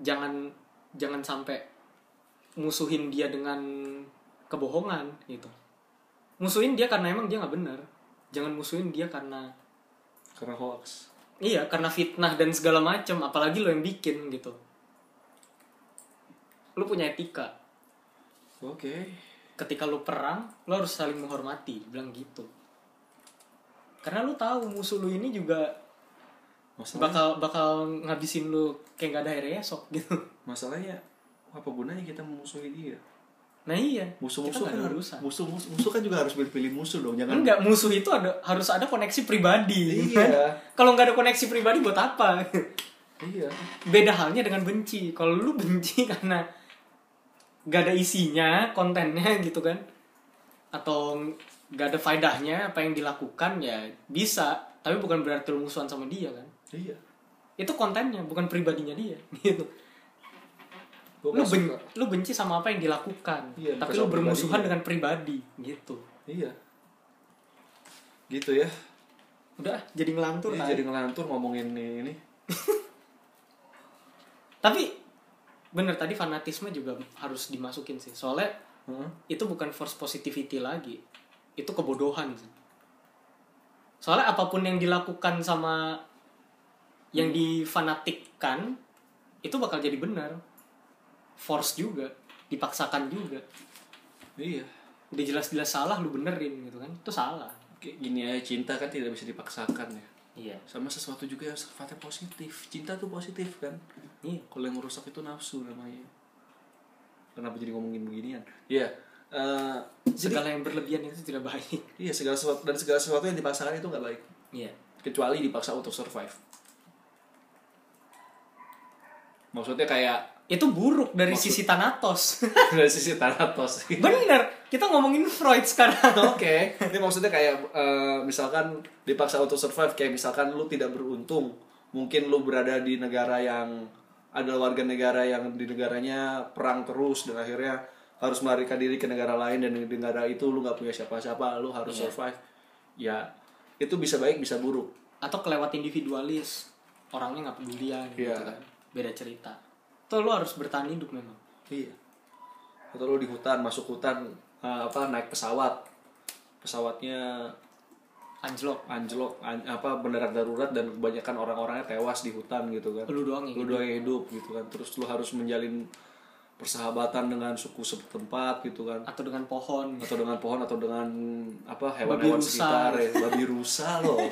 jangan jangan sampai musuhin dia dengan kebohongan gitu. Musuhin dia karena emang dia nggak benar jangan musuhin dia karena karena hoax. Iya karena fitnah dan segala macam apalagi lo yang bikin gitu. Lu punya etika. Oke. Ketika lu perang lu harus saling menghormati bilang gitu. Karena lu tahu musuh lu ini juga masalahnya bakal bakal ngabisin lu kayak gak ada hari esok gitu. Masalahnya apa gunanya kita memusuhi dia nah iya. Musuh-musuh kan nggak urusan musuh musuh musuh kan juga harus pilih-pilih musuh dong jangan enggak musuh itu ada harus ada koneksi pribadi. Iya. kalau nggak ada koneksi pribadi buat apa? Iya. Beda halnya dengan benci. Kalau lu benci karena gak ada isinya kontennya gitu kan atau gak ada faedahnya apa yang dilakukan ya bisa. Tapi bukan berarti lu musuhan sama dia kan. Iya. Itu kontennya bukan pribadinya dia gitu Gua lu, ben- suka. lu benci sama apa yang dilakukan Iya, tapi lu bermusuhan dengan pribadi gitu iya gitu ya udah jadi ngelantur kan? jadi ngelantur ngomongin ini, ini. tapi bener tadi fanatisme juga harus dimasukin sih soalnya Hah? itu bukan force positivity lagi itu kebodohan sih. soalnya apa pun yang dilakukan sama yang difanatikkan itu bakal jadi benar force juga dipaksakan juga. Iya. Udah jelas-jelas salah lu benerin gitu kan. Itu salah. Kayak gini aja cinta kan tidak bisa dipaksakan ya. Iya. Sama sesuatu juga yang sifatnya positif. Cinta tuh positif kan? Iya. Kalau yang merusak itu nafsu namanya. Kenapa jadi ngomongin beginian? Iya eh, jadi segala yang berlebihan itu tidak baik. Iya segala sesuatu dan segala sesuatu yang dipaksakan itu nggak baik. Iya. Kecuali dipaksa untuk survive. Maksudnya kayak itu buruk dari Maksud- sisi Thanatos. Dari sisi Thanatos. Bener kita ngomongin Freud sekarang. Oke, ini maksudnya kayak eh, misalkan dipaksa untuk survive kayak misalkan lu tidak beruntung, mungkin lu berada di negara yang ada warga negara yang di negaranya perang terus dan akhirnya harus melarikan diri ke negara lain dan di negara itu lu nggak punya siapa-siapa lu harus survive. Ya itu bisa baik bisa buruk. Atau kelewat individualis orangnya nggak pedulian gitu Iya. kan. Beda cerita tuh lo harus bertahan hidup memang? Iya. Atau lu di hutan masuk hutan eh, apa naik pesawat. Pesawatnya anjlok. anjlok an- apa mendarat darurat dan kebanyakan orang-orangnya tewas di hutan gitu kan. Lu doang yang lu doang yang hidup gitu kan. Terus lu harus menjalin persahabatan dengan suku setempat gitu kan. Atau dengan pohon. Atau dengan pohon atau dengan apa hewan-hewan sekitar ya. Babi rusa loh.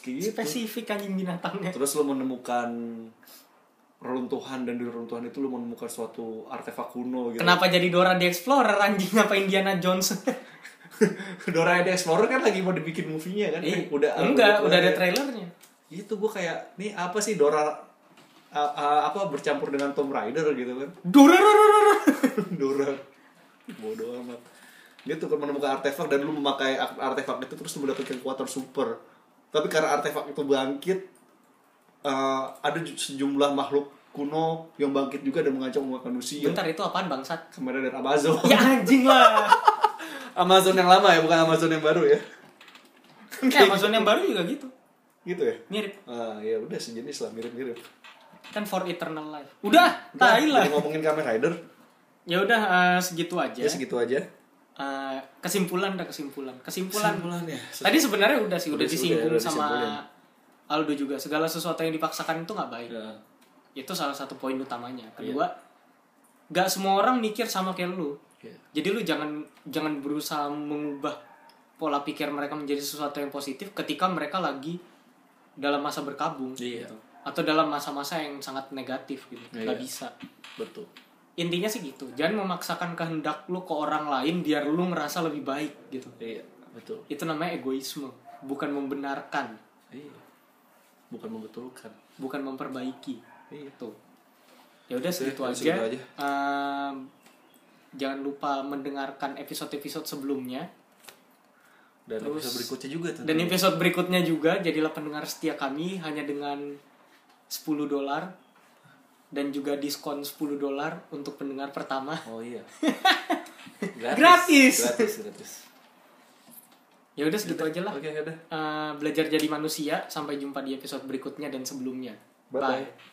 Gitu. Spesifik anjing binatangnya. Terus lu menemukan reruntuhan dan di reruntuhan itu lu menemukan suatu artefak kuno gitu. Kenapa jadi Dora the Explorer anjing? Apa Indiana Jones? Dora the Explorer kan lagi mau dibikin movie-nya kan? Ih, udah enggak udah ada ya. trailernya. Itu gue kayak nih apa sih Dora a- a- apa bercampur dengan Tomb Raider gitu kan? Dora Dora Dora Dora. Bodoh amat. Dia tuh kan menemukan artefak dan lu memakai ar- artefak itu terus mendapatkan kekuatan super. Tapi karena artefak itu bangkit eh, ada ju- sejumlah makhluk kuno yang bangkit juga dan mengancam umat manusia. Bentar itu apaan bangsat? Kamera dari Amazon. Ya anjing lah. Amazon yang lama ya bukan Amazon yang baru ya? Eh, Amazon yang baru juga gitu. Gitu ya? Mirip. Ah ya udah sejenis lah mirip-mirip. Kan for eternal life. Udah tai lah. ngomongin Kamen Rider. Ya udah eh, segitu aja. Ya segitu aja. Eh, kesimpulan dah kesimpulan. Kesimpulan. Kesimpulannya. tadi sebenarnya udah sih udah, Udah disinggung udah- udah sama. Aldo juga segala sesuatu yang dipaksakan itu nggak baik Ya. itu salah satu poin utamanya Iya. kedua nggak semua orang mikir sama kayak lu Iya. jadi lu jangan jangan berusaha mengubah pola pikir mereka menjadi sesuatu yang positif ketika mereka lagi dalam masa berkabung Iya. gitu. atau dalam masa-masa yang sangat negatif gitu nggak Iya. bisa betul intinya sih gitu jangan memaksakan kehendak lu ke orang lain biar lu ngerasa lebih baik gitu iya betul itu namanya egoisme bukan membenarkan iya bukan membetulkan bukan memperbaiki. Iya tuh ya udah segitu aja, aja. Ehm, jangan lupa mendengarkan episode-episode sebelumnya. Dan Terus- episode berikutnya juga tuh dan episode berikutnya juga. Jadilah pendengar setia kami hanya dengan 10 dolar. Dan juga diskon 10 dolar untuk pendengar pertama. Oh iya. Gratis. gratis gratis ya udah segitu aja lah. Oke udah. Eh, belajar jadi manusia. Sampai jumpa di episode berikutnya dan sebelumnya. Bye-bye.